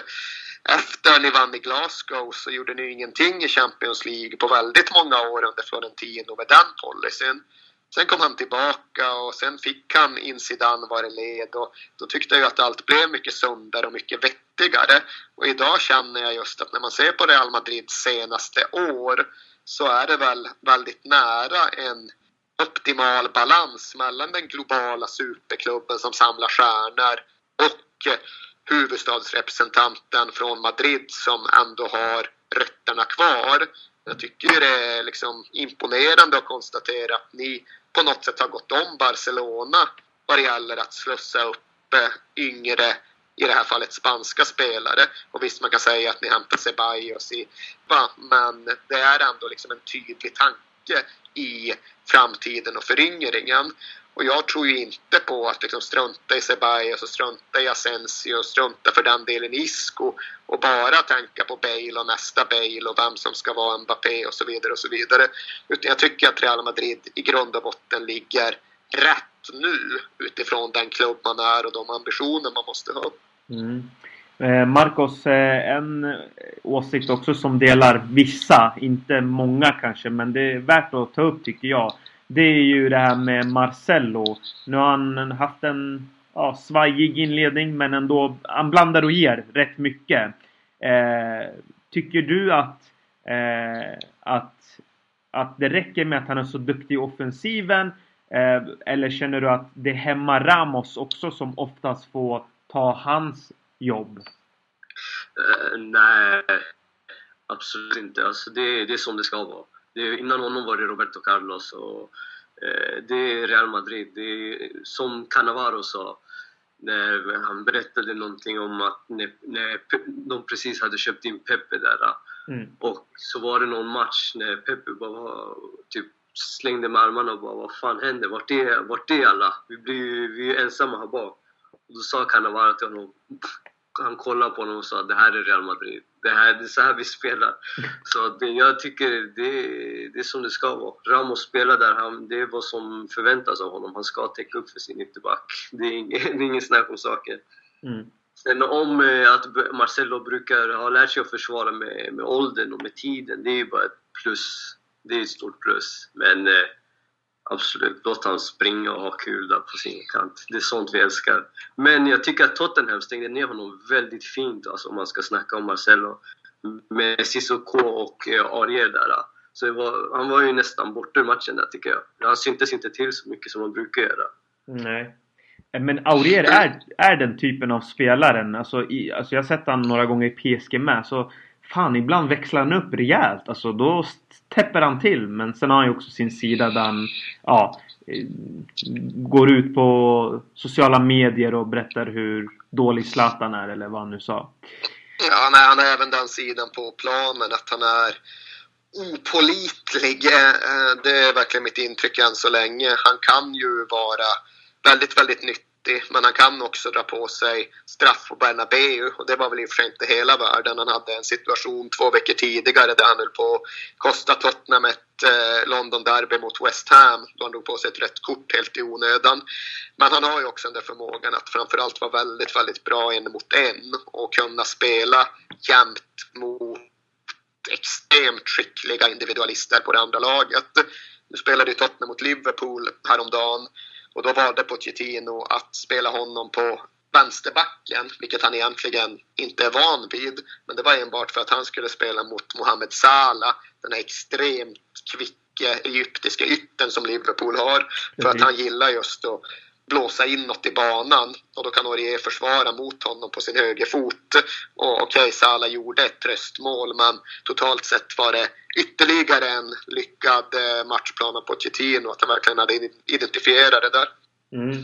efter ni vann i Glasgow så gjorde ni ingenting i Champions League på väldigt många år under Florentino med den policyn. Sen kom han tillbaka och sen fick han Insidan var i led och då tyckte jag att allt blev mycket sundare och mycket vettigare. Och idag känner jag just att när man ser på Real Madrids senaste år så är det väl väldigt nära en optimal balans mellan den globala superklubben som samlar stjärnor och eh, huvudstadsrepresentanten från Madrid som ändå har rötterna kvar. Jag tycker det är liksom imponerande att konstatera att ni på något sätt har gått om Barcelona vad det gäller att slussa upp eh, yngre, i det här fallet spanska spelare. Och visst, man kan säga att ni hämtar Ceballos i, va? men det är ändå liksom en tydlig tanke i framtiden och föryngringen. Och jag tror ju inte på att liksom strunta i Ceballos och strunta i Asensio och strunta för den delen i Isco och bara tänka på Bale och nästa Bale och vem som ska vara Mbappé och så vidare och så vidare. Utan jag tycker att Real Madrid i grund och botten ligger rätt nu utifrån den klubb man är och de ambitioner man måste ha. Mm. Eh, Marcos, eh, en åsikt också som delar vissa, inte många kanske, men det är värt att ta upp tycker jag. Det är ju det här med Marcello. Nu har han haft en ja, svajig inledning men ändå, han blandar och ger rätt mycket. Eh, tycker du att, eh, att, att det räcker med att han är så duktig i offensiven? Eh, eller känner du att det hämmar Ramos också som oftast får ta hans jobb? Uh, nej, absolut inte. Alltså det, det är som det ska vara. Innan honom var det Roberto Carlos och eh, det är Real Madrid. Det är, som Cannavaro sa när han berättade någonting om att när, när de precis hade köpt in Pepe där mm. och så var det någon match när Pepe bara typ slängde med armarna och bara vad fan händer? Vart är, vart är alla? Vi, blir, vi är ensamma här bak. Och då sa Cannavaro till honom han kollade på honom och sa det här är Real Madrid. Det, här, det är så här vi spelar. Så det, jag tycker det, det är som det ska vara. Ramos spelar där, han, det är vad som förväntas av honom. Han ska täcka upp för sin ytterback. Det är inget, det är inget snack om saken. Mm. Sen om eh, att Marcelo brukar ha lärt sig att försvara med, med åldern och med tiden, det är ju bara ett plus. Det är ett stort plus. Men eh, absolut, låt han springa och ha kul där på sin kant. Det är sånt vi älskar. Men jag tycker att Tottenham stängde ner honom väldigt fint, alltså, om man ska snacka om Marcelo. Med Sissoko och eh, Arier där. Eh. Så var, han var ju nästan borta ur matchen där tycker jag. Han syntes inte till så mycket som han brukar göra. Nej. Eh, men Aurier är, är den typen av spelaren. Alltså, i, alltså jag har sett han några gånger i PSG med. Så fan, ibland växlar han upp rejält. Alltså då täpper han till. Men sen har han ju också sin sida där han ja, eh, går ut på sociala medier och berättar hur dålig Zlatan är eller vad han nu sa. Ja, han har även den sidan på planen att han är opolitlig. Eh, det är verkligen mitt intryck än så länge. Han kan ju vara väldigt, väldigt nyttig. Men han kan också dra på sig straff på Bernabeu och det var väl i och för sig inte hela världen. Han hade en situation två veckor tidigare där han höll på att kosta Tottenham ett eh, London-derby mot West Ham då han drog på sig ett rött kort helt i onödan. Men han har ju också den där förmågan att framförallt vara väldigt, väldigt bra en mot en och kunna spela jämt mot extremt skickliga individualister på det andra laget. Nu spelade ju Tottenham mot Liverpool häromdagen och då valde Pochettino att spela honom på vänsterbacken, vilket han egentligen inte är van vid. Men det var enbart för att han skulle spela mot Mohamed Salah, den här extremt kvicka egyptiska ytten som Liverpool har. För att han gillar just att blåsa inåt i banan och då kan Orier försvara mot honom på sin högerfot. Och okej, okay, Salah gjorde ett tröstmål men totalt sett var det ytterligare en lyckad eh, matchplan av Pochettino att han verkligen hade identifierat det där. Mm.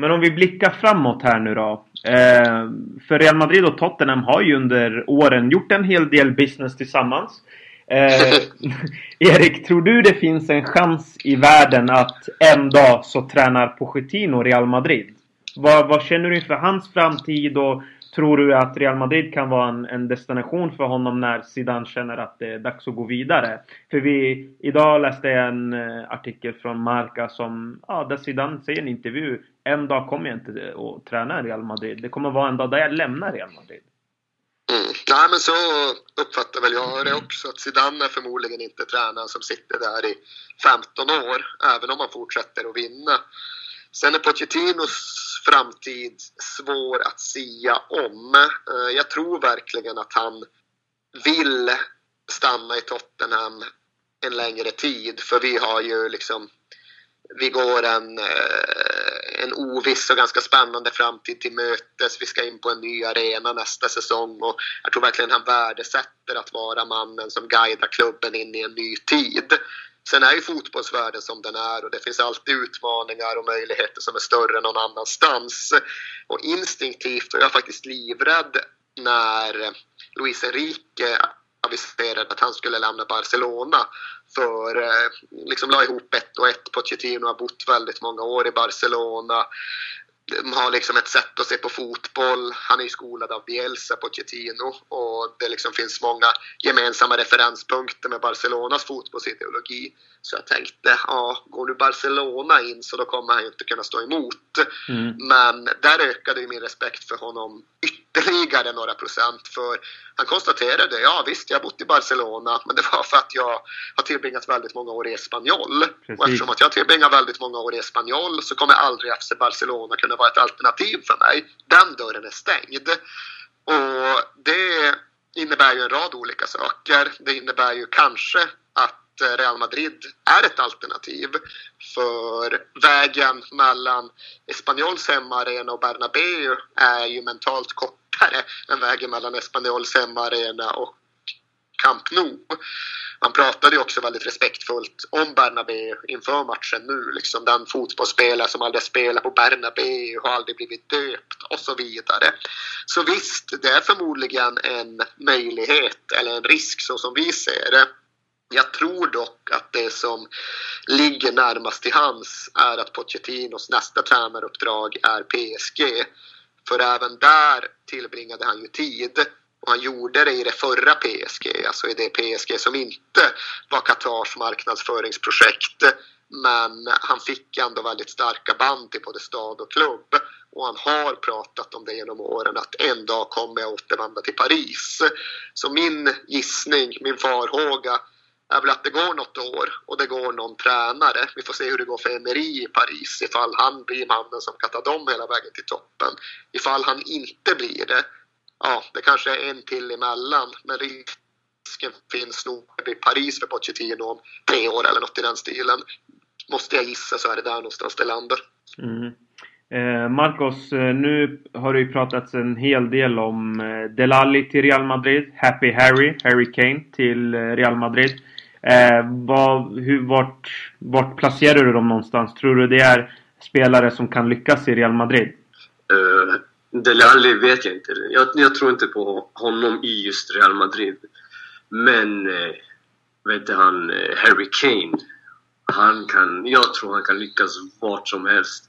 Men om vi blickar framåt här nu då. Eh, för Real Madrid och Tottenham har ju under åren gjort en hel del business tillsammans. Eh, [laughs] Erik, tror du det finns en chans i världen att en dag så tränar Pochettino Real Madrid? Vad, vad känner du inför hans framtid och tror du att Real Madrid kan vara en, en, destination för honom när Zidane känner att det är dags att gå vidare? För vi, idag läste jag en eh, artikel från Marca som, ja, där Zidane säger i en intervju En dag kommer jag inte att träna Real Madrid. Det kommer vara en dag där jag lämnar Real Madrid. Mm. Nej, men så uppfattar väl jag det också. Att Zidane är förmodligen inte tränaren som sitter där i 15 år, även om han fortsätter att vinna. Sen är Pochettinos framtid svår att sia om. Eh, jag tror verkligen att han vill stanna i Tottenham en längre tid, för vi har ju liksom vi går en, eh, en oviss och ganska spännande framtid till mötes. Vi ska in på en ny arena nästa säsong och jag tror verkligen han värdesätter att vara mannen som guidar klubben in i en ny tid. Sen är ju fotbollsvärlden som den är och det finns alltid utmaningar och möjligheter som är större än någon annanstans. Och instinktivt var jag faktiskt livrädd när Luis Enrique aviserade att han skulle lämna Barcelona. För eh, liksom la ihop ett och ett. Pochettino har bott väldigt många år i Barcelona. De har liksom ett sätt att se på fotboll. Han är ju skolad av Bielsa, Pochettino och det liksom finns många gemensamma referenspunkter med Barcelonas fotbollsideologi. Så jag tänkte, ja, går nu Barcelona in så då kommer han ju inte kunna stå emot. Mm. Men där ökade ju min respekt för honom ytterligare några procent. För han konstaterade, ja visst, jag har bott i Barcelona, men det var för att jag har tillbringat väldigt många år i Espanyol. Och eftersom att jag tillbringar väldigt många år i Espanyol så kommer aldrig FC Barcelona kunna vara ett alternativ för mig. Den dörren är stängd. Och det innebär ju en rad olika saker. Det innebär ju kanske att Eh, Real Madrid är ett alternativ. För vägen mellan Espanyols hemmaarena och Bernabéu är ju mentalt kortare än vägen mellan Espanyols hemmaarena och Camp Nou. Man pratade ju också väldigt respektfullt om Bernabéu inför matchen nu. Liksom den fotbollsspelare som aldrig spelat på Bernabéu har aldrig blivit döpt och så vidare. Så visst, det är förmodligen en möjlighet eller en risk så som vi ser det. Jag tror dock att det som ligger närmast till hands är att Pochettinos nästa tränaruppdrag är PSG. För även där tillbringade han ju tid och han gjorde det i det förra PSG, alltså i det PSG som inte var Qatars marknadsföringsprojekt. Men han fick ändå väldigt starka band till både stad och klubb. Och han har pratat om det genom åren att en dag kommer jag återvända till Paris. Så min gissning, min farhåga är väl att det går något år och det går någon tränare. Vi får se hur det går för Emery i Paris ifall han blir mannen som kan ta dem hela vägen till toppen. Ifall han inte blir det, ja, det kanske är en till emellan, men risken finns nog i Paris för Pochettino om tre år eller något i den stilen. Måste jag gissa så är det där någonstans det landar. Mm. Eh, Marcos, eh, nu har det ju pratats en hel del om eh, Delali till Real Madrid, Happy Harry, Harry Kane till eh, Real Madrid. Eh, vad, hur, vart, vart placerar du dem någonstans? Tror du det är spelare som kan lyckas i Real Madrid? Uh, Dele Alli vet jag inte. Jag, jag, tror inte på honom i just Real Madrid. Men, uh, vet du, han, uh, Harry Kane. Han kan, jag tror han kan lyckas vart som helst.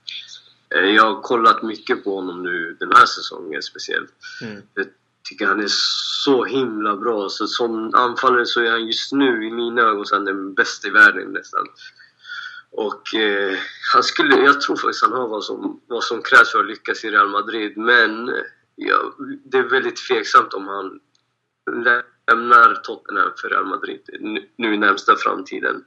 Uh, jag har kollat mycket på honom nu den här säsongen speciellt. Mm. Tycker han är så himla bra. Så som anfallare så är han just nu i mina ögon så den bästa i världen nästan. Och eh, han skulle, jag tror faktiskt han har vad som, vad som krävs för att lyckas i Real Madrid. Men ja, det är väldigt tveksamt om han lämnar Tottenham för Real Madrid nu i närmsta framtiden.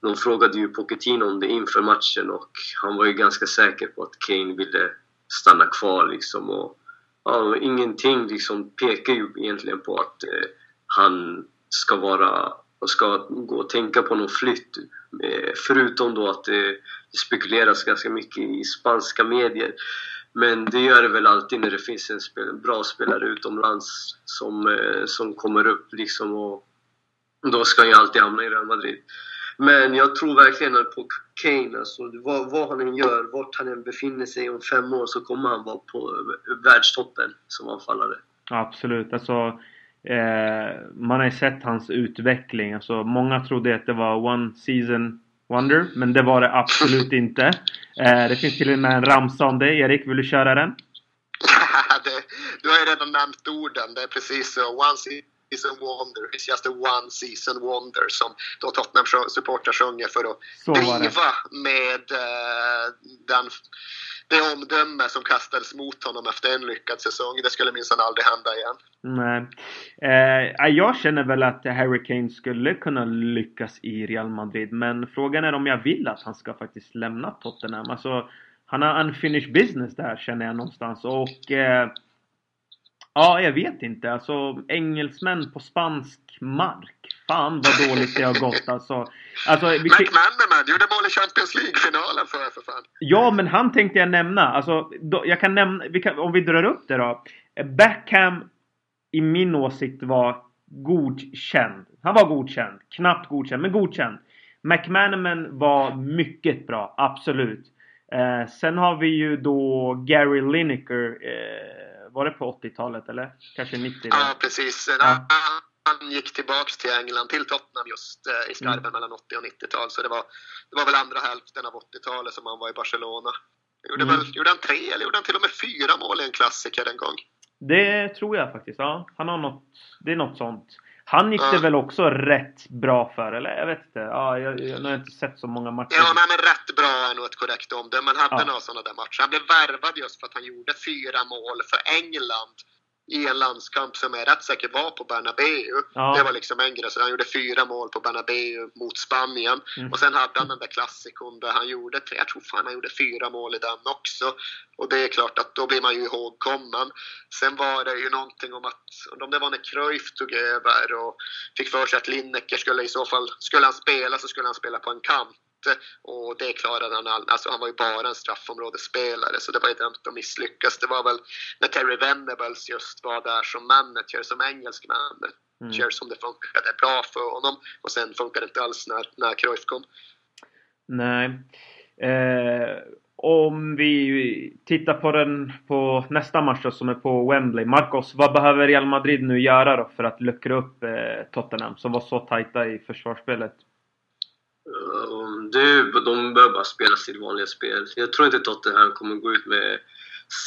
De frågade ju Pochettino om det inför matchen och han var ju ganska säker på att Kane ville stanna kvar liksom. Och, ja, ingenting liksom pekar ju egentligen på att eh, han ska vara och ska gå och tänka på någon flytt. Eh, förutom då att eh, det spekuleras ganska mycket i spanska medier. Men det gör det väl alltid när det finns en spel, bra spelare utomlands som, eh, som kommer upp liksom och då ska han ju alltid hamna i Real Madrid. Men jag tror verkligen på Kane, alltså, vad, vad han än gör, vart han än befinner sig om fem år så kommer han vara på världstoppen som anfallare. Absolut, alltså Eh, man har ju sett hans utveckling. Alltså, många trodde att det var one season wonder, men det var det absolut [laughs] inte. Eh, det finns till och med en ramsa om det. Erik, vill du köra den? [laughs] det, du har ju redan nämnt orden. Det är precis så. One season wonder. It's just a one season wonder som då Tottenham supportrar sjunger för att driva med uh, den det omdöme som kastades mot honom efter en lyckad säsong. Det skulle minsann aldrig hända igen. Nej. Eh, jag känner väl att Harry Kane skulle kunna lyckas i Real Madrid. Men frågan är om jag vill att han ska faktiskt lämna Tottenham. Alltså, han har unfinished business där känner jag någonstans. Och eh, Ja, jag vet inte. Alltså engelsmän på spansk mark. Fan vad dåligt det har gått alltså. alltså vi... McManaman gjorde mål i Champions League-finalen för, för fan. Ja, men han tänkte jag nämna. Alltså, då, jag kan nämna, vi kan, om vi drar upp det då. Backham i min åsikt var godkänd. Han var godkänd. Knappt godkänd, men godkänd. McManaman var mycket bra, absolut. Eh, sen har vi ju då Gary Lineker. Eh, var det på 80-talet eller? Kanske 90? Ja, precis. Ja. Han gick tillbaks till England, till Tottenham just eh, i skarven mm. mellan 80 och 90-tal. Så det var, det var väl andra hälften av 80-talet som han var i Barcelona. Gjorde, mm. väl, gjorde han tre eller gjorde han till och med fyra mål i en klassiker en gång? Det tror jag faktiskt. Ja, han har något, det är något sånt. Han gick det väl också rätt bra för, eller? Jag vet inte. Ja, jag, jag, jag har inte sett så många matcher. Ja, nej, men rätt bra är nog ett korrekt omdöme. Han hade ja. några sådana där matcher. Han blev värvad just för att han gjorde fyra mål för England i en landskamp som jag rätt säkert var på Bernabéu. Ja. Det var liksom en grej. Så han gjorde fyra mål på Bernabéu mot Spanien. Mm. Och sen hade han den där klassikon där han gjorde, jag tror fan han gjorde fyra mål i den också. Och det är klart att då blir man ju ihågkommen. Sen var det ju någonting om att, om det var när Cruyff tog över och fick för sig att Lineker skulle i så fall, skulle han spela så skulle han spela på en kant och det klarade han aldrig. Alltså han var ju bara en straffområdesspelare så det var ju dömt att misslyckas. Det var väl när Terry Venables just var där som manager, som engelsk manager mm. som det funkade bra för honom. Och sen funkade det inte alls när, när Cruyff kom. Nej. Eh, om vi tittar på den på nästa match då, som är på Wembley. Marcos, vad behöver Real Madrid nu göra då för att luckra upp eh, Tottenham som var så tajta i försvarsspelet? Det, de behöver bara spela sitt vanliga spel. Jag tror inte Tottenham kommer gå ut med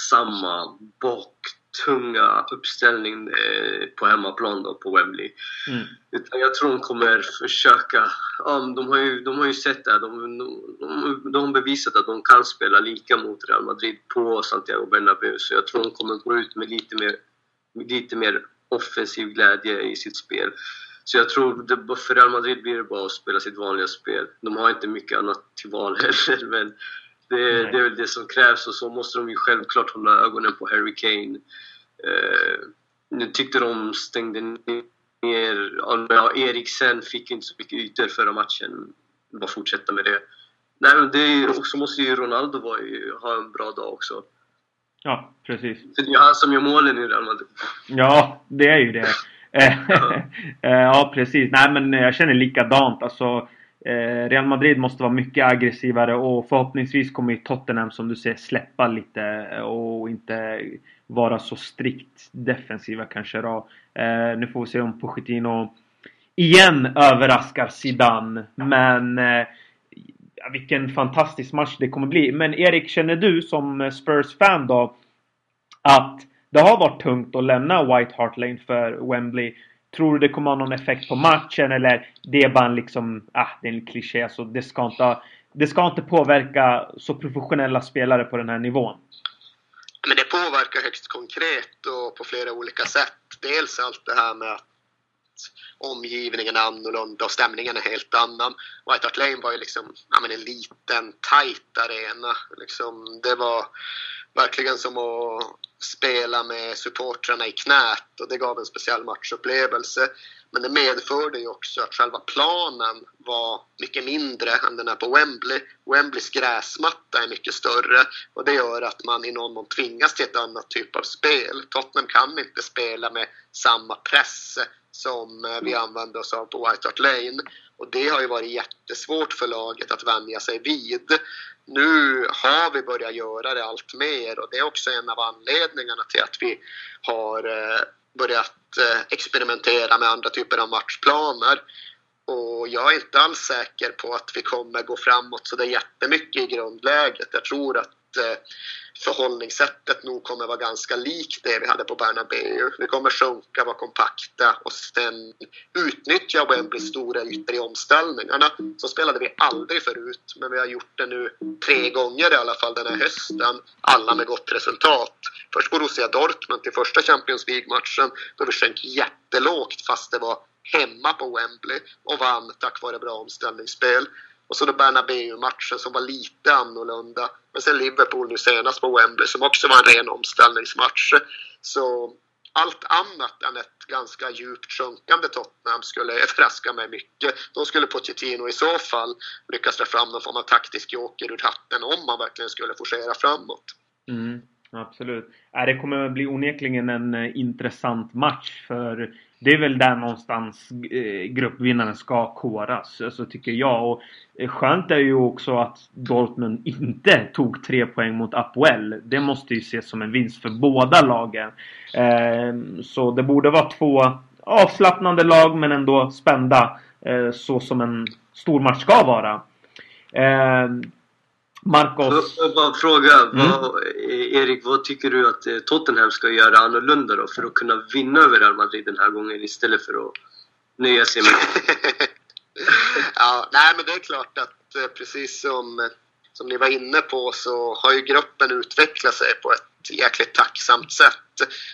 samma baktunga uppställning eh, på hemmaplan då, på Wembley. Mm. Utan jag tror de kommer försöka... Ja, de, har ju, de har ju sett det. De, de, de har bevisat att de kan spela lika mot Real Madrid på Santiago Bernabéu. Så jag tror de kommer gå ut med lite mer, lite mer offensiv glädje i sitt spel. Så jag tror det, för Real Madrid blir det bara att spela sitt vanliga spel. De har inte mycket annat till val heller, [laughs] men det, det, är väl det som krävs och så måste de ju självklart hålla ögonen på Harry Kane. Eh, nu tyckte de stängde ner... Ja, Eriksen fick inte så mycket ytor förra matchen. Bara fortsätta med det. Nej, men det, och så måste ju Ronaldo vara, ha en bra dag också. Ja, precis. Det är han som gör målen i Real Madrid. Ja, det är ju det. [laughs] Eh, ja, precis. Nej, men jag känner likadant. Alltså, eh, Real Madrid måste vara mycket aggressivare och förhoppningsvis kommer ju Tottenham som du säger släppa lite och inte vara så strikt defensiva kanske då. Eh, nu får vi se om Pochettino igen överraskar Zidane. Men vilken fantastisk match det kommer bli. Men Erik, känner du som Spurs-fan då att det har varit tungt att lämna White Hart Lane för Wembley. Tror du det kommer ha någon effekt på matchen eller det är bara en liksom, ah, det är en kliché alltså, det ska inte, det ska inte påverka så professionella spelare på den här nivån? Men det påverkar högst konkret och på flera olika sätt. Dels allt det här med att omgivningen är annorlunda och stämningen är helt annan. White Hart Lane var ju liksom ja, men en liten, tight arena. Liksom, det var verkligen som att spela med supportrarna i knät och det gav en speciell matchupplevelse. Men det medförde ju också att själva planen var mycket mindre än den är på Wembley. Wembleys gräsmatta är mycket större och det gör att man i någon mån tvingas till ett annat typ av spel. Tottenham kan inte spela med samma press som eh, vi använde oss av på White Hart Lane. Och det har ju varit jättesvårt för laget att vänja sig vid. Nu har vi börjat göra det allt mer och det är också en av anledningarna till att vi har eh, börjat eh, experimentera med andra typer av matchplaner. Och jag är inte alls säker på att vi kommer gå framåt så det är jättemycket i grundläget. Jag tror att eh, förhållningssättet nog kommer vara ganska likt det vi hade på Bernabéu. Vi kommer sjunka, vara kompakta och sen utnyttja Wembleys stora ytor i omställningarna. Så spelade vi aldrig förut, men vi har gjort det nu tre gånger i alla fall den här hösten. Alla med gott resultat. Först Borussia Dortmund till första Champions League-matchen då vi sjönk jättelågt fast det var hemma på Wembley och vann tack vare bra omställningsspel. Och så då Bernabéu-matchen som var lite annorlunda. Men sen Liverpool nu senast på Wembley som också var en ren omställningsmatch. Så allt annat än ett ganska djupt sjunkande Tottenham skulle överraska mig mycket. Då skulle Pochettino i så fall lyckas dra fram någon form av taktisk joker ur hatten om man verkligen skulle forcera framåt. Mm, absolut. Äh, det kommer bli onekligen en eh, intressant match för det är väl där någonstans eh, gruppvinnaren ska koras, alltså, tycker jag. Och eh, skönt är ju också att Dortmund inte tog tre poäng mot Apoel. Det måste ju ses som en vinst för båda lagen. Eh, så det borde vara två avslappnande lag men ändå spända. så som en stor match ska vara. Marcos... Jag bara fråga, mm. vad, Erik, vad tycker du att eh, Tottenham ska göra annorlunda då för att kunna vinna över Real Madrid den här gången istället för att nöja sig med... [laughs] ja, nej men det är klart att eh, precis som, som ni var inne på så har ju gruppen utvecklat sig på ett jäkligt tacksamt sätt.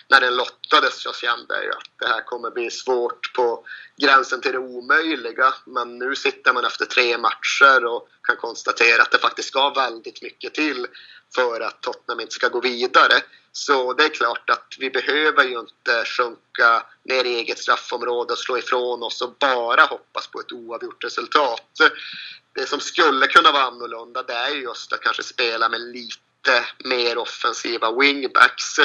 När den lottades så kände jag att det här kommer bli svårt på gränsen till det omöjliga. Men nu sitter man efter tre matcher och kan konstatera att det faktiskt ska väldigt mycket till för att Tottenham inte ska gå vidare. Så det är klart att vi behöver ju inte sjunka ner i eget straffområde och slå ifrån oss och bara hoppas på ett oavgjort resultat. Det som skulle kunna vara annorlunda det är just att kanske spela med lite lite mer offensiva wingbacks.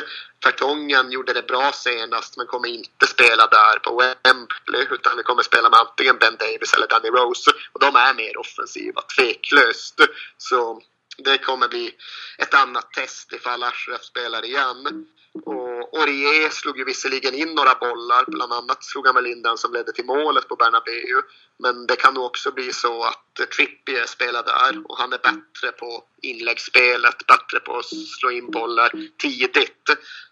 Fertongen gjorde det bra senast men kommer inte spela där på Wembley utan vi kommer spela med antingen Ben Davis eller Danny Rose och de är mer offensiva, tveklöst. Så det kommer bli ett annat test ifall Ashraf spelar igen. Och Aurier slog ju visserligen in några bollar, bland annat slog han väl in den som ledde till målet på Bernabéu. Men det kan nog också bli så att Trippier spelar där och han är bättre på inläggsspelet, bättre på att slå in bollar tidigt.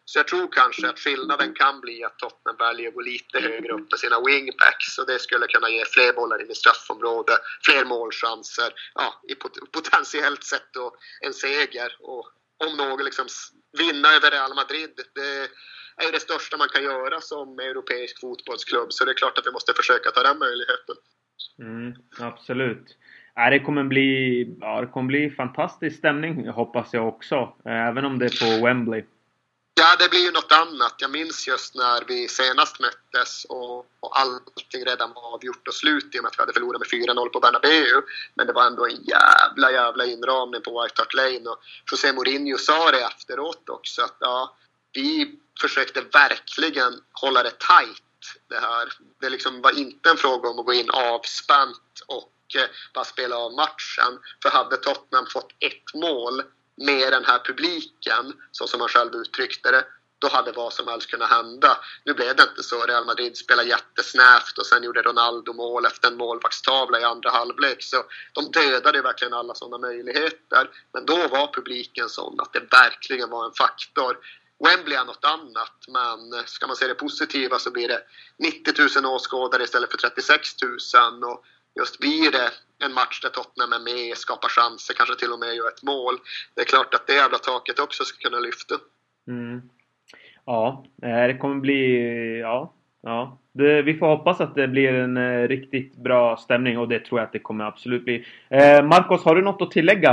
Så jag tror kanske att skillnaden kan bli att Tottenham väljer att gå lite högre upp med sina wingbacks och det skulle kunna ge fler bollar in i straffområdet, fler målchanser, ja, i potentiellt sett då en seger. Och om något liksom vinna över Real Madrid. Det är ju det största man kan göra som europeisk fotbollsklubb. Så det är klart att vi måste försöka ta den möjligheten. Mm, absolut. Ja, det, kommer bli, ja, det kommer bli fantastisk stämning hoppas jag också. Äh, även om det är på Wembley. Ja, det blir ju något annat. Jag minns just när vi senast möttes och, och allting redan var avgjort och slut i och med att vi hade förlorat med 4-0 på Bernabéu. Men det var ändå en jävla, jävla inramning på White Hart Lane och José Mourinho sa det efteråt också att ja, vi försökte verkligen hålla det tight det här. Det liksom var inte en fråga om att gå in avspänt och eh, bara spela av matchen. För hade Tottenham fått ett mål med den här publiken, så som han själv uttryckte det, då hade vad som helst kunnat hända. Nu blev det inte så. Real Madrid spelade jättesnävt och sen gjorde Ronaldo mål efter en målvaktstavla i andra halvlek. Så de dödade verkligen alla sådana möjligheter. Men då var publiken sån att det verkligen var en faktor. Wembley är något annat, men ska man se det positiva så blir det 90 000 åskådare istället för 36 000. Och just blir det en match där Tottenham är med, skapar chanser, kanske till och med gör ett mål. Det är klart att det jävla taket också ska kunna lyfta. Mm. Ja, det kommer bli... Ja, ja. Det, vi får hoppas att det blir en eh, riktigt bra stämning och det tror jag att det kommer absolut bli. Eh, Marcos, har du något att tillägga?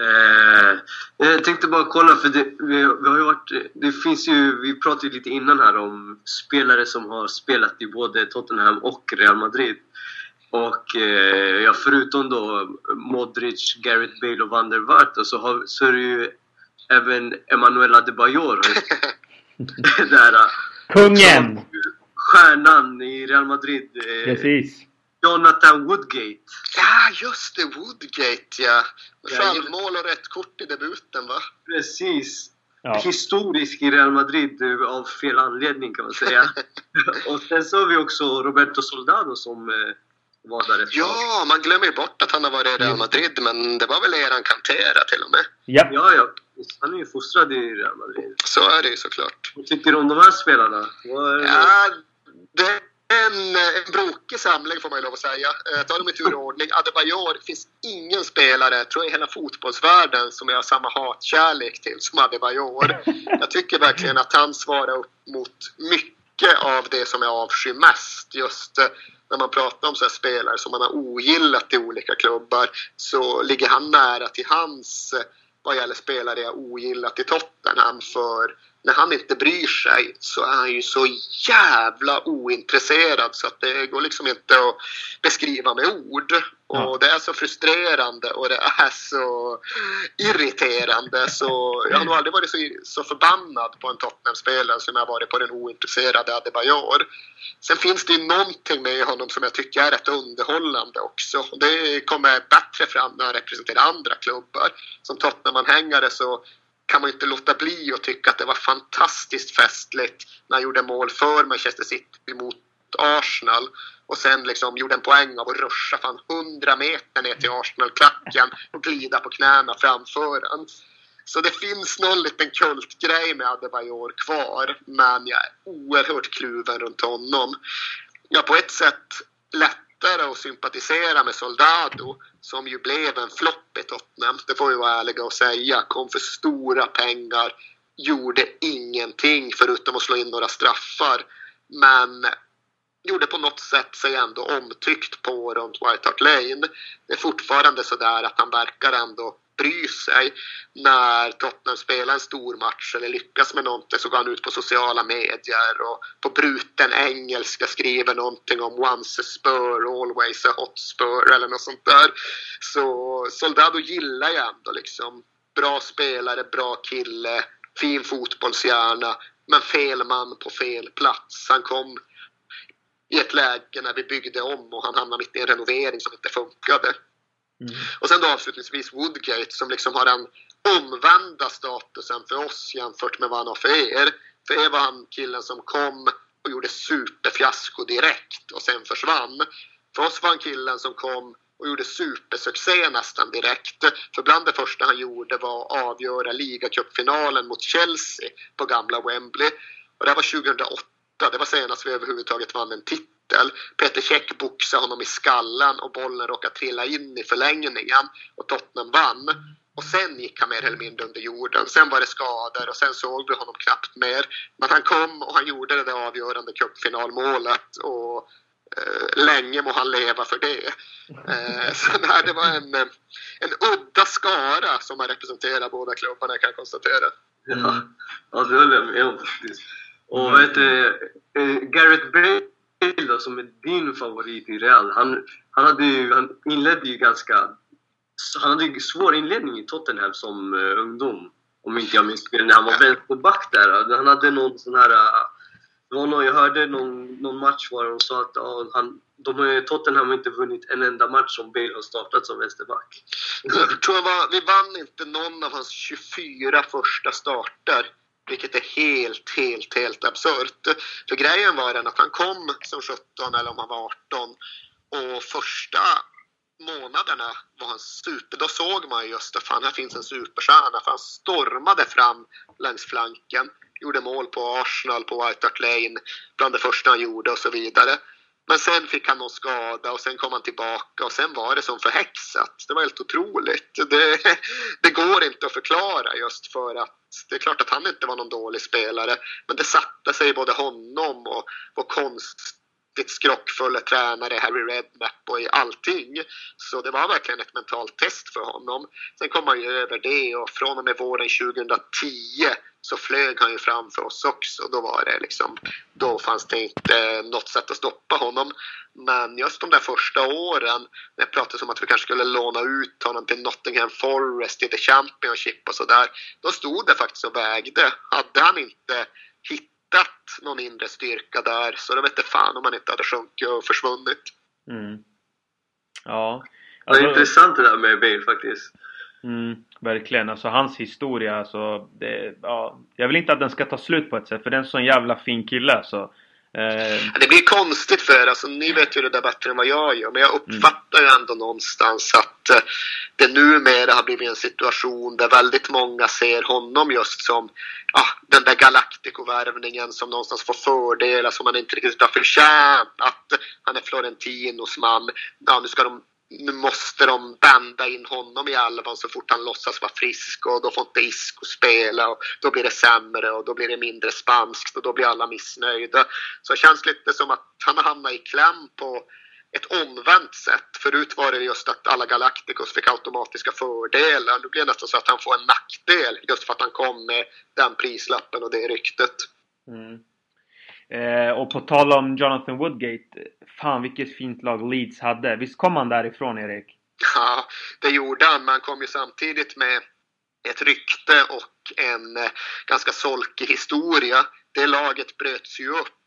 Eh, jag tänkte bara kolla, för det, vi, vi, har ju varit, det finns ju, vi pratade ju lite innan här om spelare som har spelat i både Tottenham och Real Madrid. Och eh, ja, förutom då Modric, Gareth Bale och Van der Waart så, har, så är det ju även Emanuel Adebayor. [laughs] [laughs] där, Kungen! Stjärnan i Real Madrid. Eh, Precis. Jonathan Woodgate. Ja, just det! Woodgate, ja. Självmål och rätt kort i debuten, va? Precis. Ja. Historisk i Real Madrid eh, av fel anledning kan man säga. [laughs] och sen så har vi också Roberto Soldado som eh, var där ett Ja, man glömmer ju bort att han har varit i Real Madrid, men det var väl eran Cantera till och med? Ja, ja. ja. Han är ju fostrad i Real Madrid. Så är det ju såklart. Vad tycker du om de här spelarna? Ja, det en, en brokig samling får man ju lov att säga. Eh, tar dem i tur och ordning. Adebayor, det finns ingen spelare, tror jag, i hela fotbollsvärlden som jag har samma hatkärlek till som Adebayor. [laughs] Jag tycker verkligen att han svarar upp mot mycket av det som jag avskyr mest. Just eh, när man pratar om så spelare som man har ogillat i olika klubbar så ligger han nära till hans eh, vad gäller spelare jag ogillat i Tottenham. För när han inte bryr sig så är han ju så jävla ointresserad så att det går liksom inte att beskriva med ord. Ja. Och det är så frustrerande och det är så irriterande så jag har nog aldrig varit så, så förbannad på en Tottenham-spelare som jag varit på den ointresserade Adebayor. Sen finns det ju någonting med honom som jag tycker är rätt underhållande också. Det kommer bättre fram när han representerar andra klubbar. Som Tottenham-anhängare så kan man inte låta bli att tycka att det var fantastiskt festligt när han gjorde mål för Manchester City mot Arsenal och sen liksom gjorde en poäng av att ruscha fan 100 meter ner till Arsenal-klacken och glida på knäna framför den. Så det finns någon liten kultgrej med Adebayor kvar, men jag är oerhört kluven runt honom. Jag på ett sätt lättare att sympatisera med Soldado som ju blev en flopp i Tottenham. Det får vi vara ärliga och säga. Kom för stora pengar. Gjorde ingenting förutom att slå in några straffar. Men gjorde på något sätt sig ändå omtyckt på runt White Hart Lane. Det är fortfarande sådär att han verkar ändå bry sig. När Tottenham spelar en stor match eller lyckas med någonting så går han ut på sociala medier och på bruten engelska skriver någonting om once a spur, always a hot spur eller något sånt där. Så Soldado gillar jag ändå liksom. Bra spelare, bra kille, fin fotbollshjärna, men fel man på fel plats. Han kom i ett läge när vi byggde om och han hamnade mitt i en renovering som inte funkade. Mm. Och sen då avslutningsvis Woodgate som liksom har den omvända statusen för oss jämfört med vad han har för er. För er var han killen som kom och gjorde superfiasko direkt och sen försvann. För oss var han killen som kom och gjorde supersuccé nästan direkt. För bland det första han gjorde var att avgöra ligacupfinalen mot Chelsea på gamla Wembley. Och det var 2008. Det var senast vi överhuvudtaget vann en titel titel. Peter Käck boxade honom i skallen och bollen råkade trilla in i förlängningen och Tottenham vann. Och sen gick han mer eller mindre under jorden. Sen var det skador och sen såg vi honom knappt mer. Men han kom och han gjorde det där avgörande cupfinalmålet och eh, länge må han leva för det. Eh, [laughs] så nej, det var en, eh, en udda skara som har representerat båda klubbarna kan jag konstatera. Ja, ja det håller jag med om faktiskt. Och vad heter eh, Gareth Bale då, som är din favorit i Real. Han, han, hade ju, han inledde ju ganska... Han hade ju svår inledning i Tottenham som uh, ungdom. Om inte jag minns fel, när han var vänsterback där. Han hade någon sån här... Uh, det var någon, jag hörde någon, någon match var de sa att uh, han, de har, Tottenham har inte vunnit en enda match som Bale har startat som vänsterback. Jag tror jag var, vi vann inte någon av hans 24 första starter. Vilket är helt, helt, helt absurt. För grejen var den att han kom som 17 eller om han var 18 och första månaderna var han super. Då såg man just att fan, här finns en superstjärna. För han stormade fram längs flanken, gjorde mål på Arsenal, på White Hart Lane, bland det första han gjorde och så vidare. Men sen fick han någon skada och sen kom han tillbaka och sen var det som förhäxat. Det var helt otroligt. Det, det går inte att förklara just för att det är klart att han inte var någon dålig spelare. Men det satte sig i både honom och vår riktigt skrockfulla tränare Harry Redknapp och i allting. Så det var verkligen ett mentalt test för honom. Sen kom han ju över det och från och med våren 2010 så flög han ju framför oss också. Då var det liksom, då fanns det inte något sätt att stoppa honom. Men just de där första åren, när det pratades om att vi kanske skulle låna ut honom till Nottingham Forest i The Championship och sådär. Då stod det faktiskt och vägde. Hade han inte hittat någon inre styrka där så det vete fan om han inte hade sjunkit och försvunnit. Mm. Ja. Alltså, det är alltså- intressant det där med Bale faktiskt. Mm, verkligen. Alltså hans historia alltså. Det, ja, jag vill inte att den ska ta slut på ett sätt för det är en sån jävla fin kille alltså. Eh... Det blir konstigt för er. Alltså, ni vet ju det där bättre än vad jag gör. Men jag uppfattar mm. ju ändå någonstans att eh, det numera har blivit en situation där väldigt många ser honom just som ah, den där Galactico-värvningen som någonstans får fördelar som han inte riktigt har förtjänat. Han är Florentinos man. Ja, nu ska de nu måste de banda in honom i elvan så fort han låtsas vara frisk och då får inte Isco spela och då blir det sämre och då blir det mindre spanskt och då blir alla missnöjda. Så det känns lite som att han har hamnat i kläm på ett omvänt sätt. Förut var det just att alla Galacticos fick automatiska fördelar. Nu blir det nästan så att han får en nackdel just för att han kom med den prislappen och det ryktet. Mm. Eh, och på tal om Jonathan Woodgate. Fan vilket fint lag Leeds hade. Visst kom han därifrån Erik? Ja, det gjorde han. Man kom ju samtidigt med ett rykte och en eh, ganska solkig historia. Det laget bröts ju upp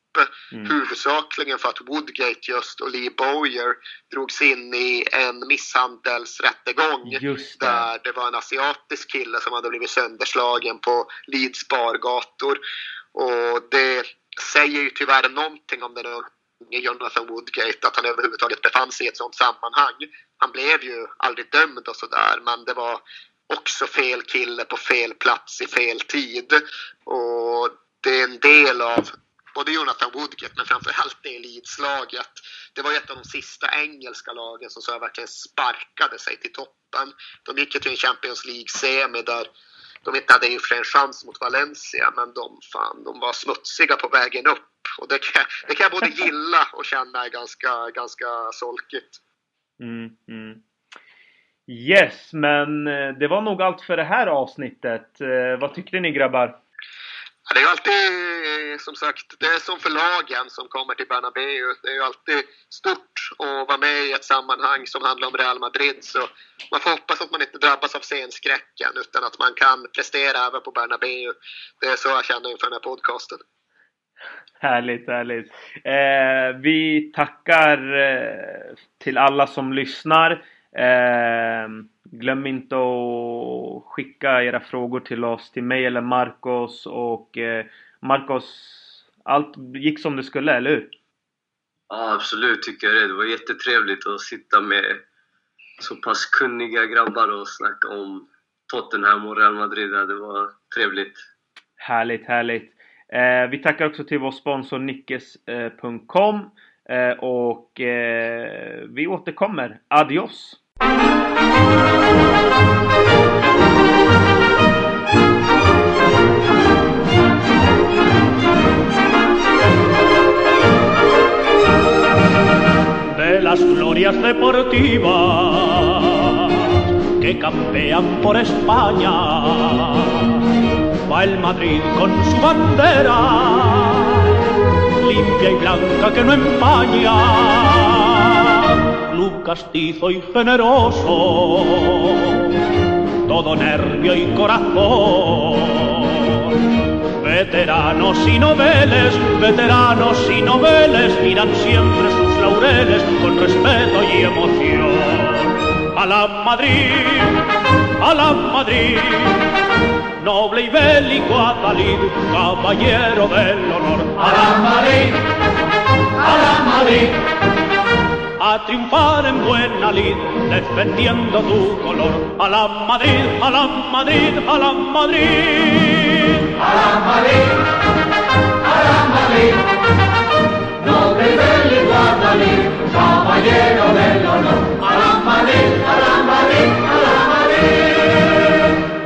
Mm. Huvudsakligen för att Woodgate just och Lee Bowyer drogs in i en misshandelsrättegång. Det. Där det var en asiatisk kille som hade blivit sönderslagen på Leeds bargator. Och det säger ju tyvärr någonting om den unge Jonathan Woodgate, att han överhuvudtaget befann sig i ett sådant sammanhang. Han blev ju aldrig dömd och sådär, men det var också fel kille på fel plats i fel tid. Och det är en del av både Jonathan Woodgate men framförallt det elitslaget. Det var ett av de sista engelska lagen som så verkligen sparkade sig till toppen. De gick ju till en Champions League-semi där de inte hade i och för sig en chans mot Valencia, men de, fan, de var smutsiga på vägen upp. Och det kan, det kan jag både gilla och känna är ganska, ganska solkigt. Mm, mm. Yes, men eh, det var nog allt för det här avsnittet. Eh, vad tyckte ni grabbar? Det är ju alltid, eh, som sagt, det är som för lagen som kommer till Bernabéu. Det är ju alltid stort att vara med i ett sammanhang som handlar om Real Madrid. Så man får hoppas att man inte drabbas av scenskräcken utan att man kan prestera även på Bernabéu. Det är så jag känner inför den här podcasten. Härligt, härligt. Eh, vi tackar eh, till alla som lyssnar. Eh, Glöm inte att skicka era frågor till oss, till mig eller Marcos och eh, Marcos, allt gick som det skulle, eller hur? Ja, absolut tycker jag det. Det var jättetrevligt att sitta med så pass kunniga grabbar och snacka om Tottenham och Real Madrid. Det var trevligt. Härligt, härligt. Eh, vi tackar också till vår sponsor Nickes.com Eh, och eh, vi återkommer. Adios! De las glorias deportivas que campean por España. Va el Madrid con su bandera, limpia y blanca que no empaña. Castizo y generoso, todo nervio y corazón Veteranos y noveles, veteranos y noveles miran siempre sus laureles con respeto y emoción. A la Madrid, a la Madrid, noble y bélico Adalid, caballero del honor. A la Madrid, a la Madrid, a triunfar en buena lid, defendiendo tu color. A la Madrid, a la Madrid, a la Madrid a la Madrid, a la Madrid, noble del Guadalí, caballero del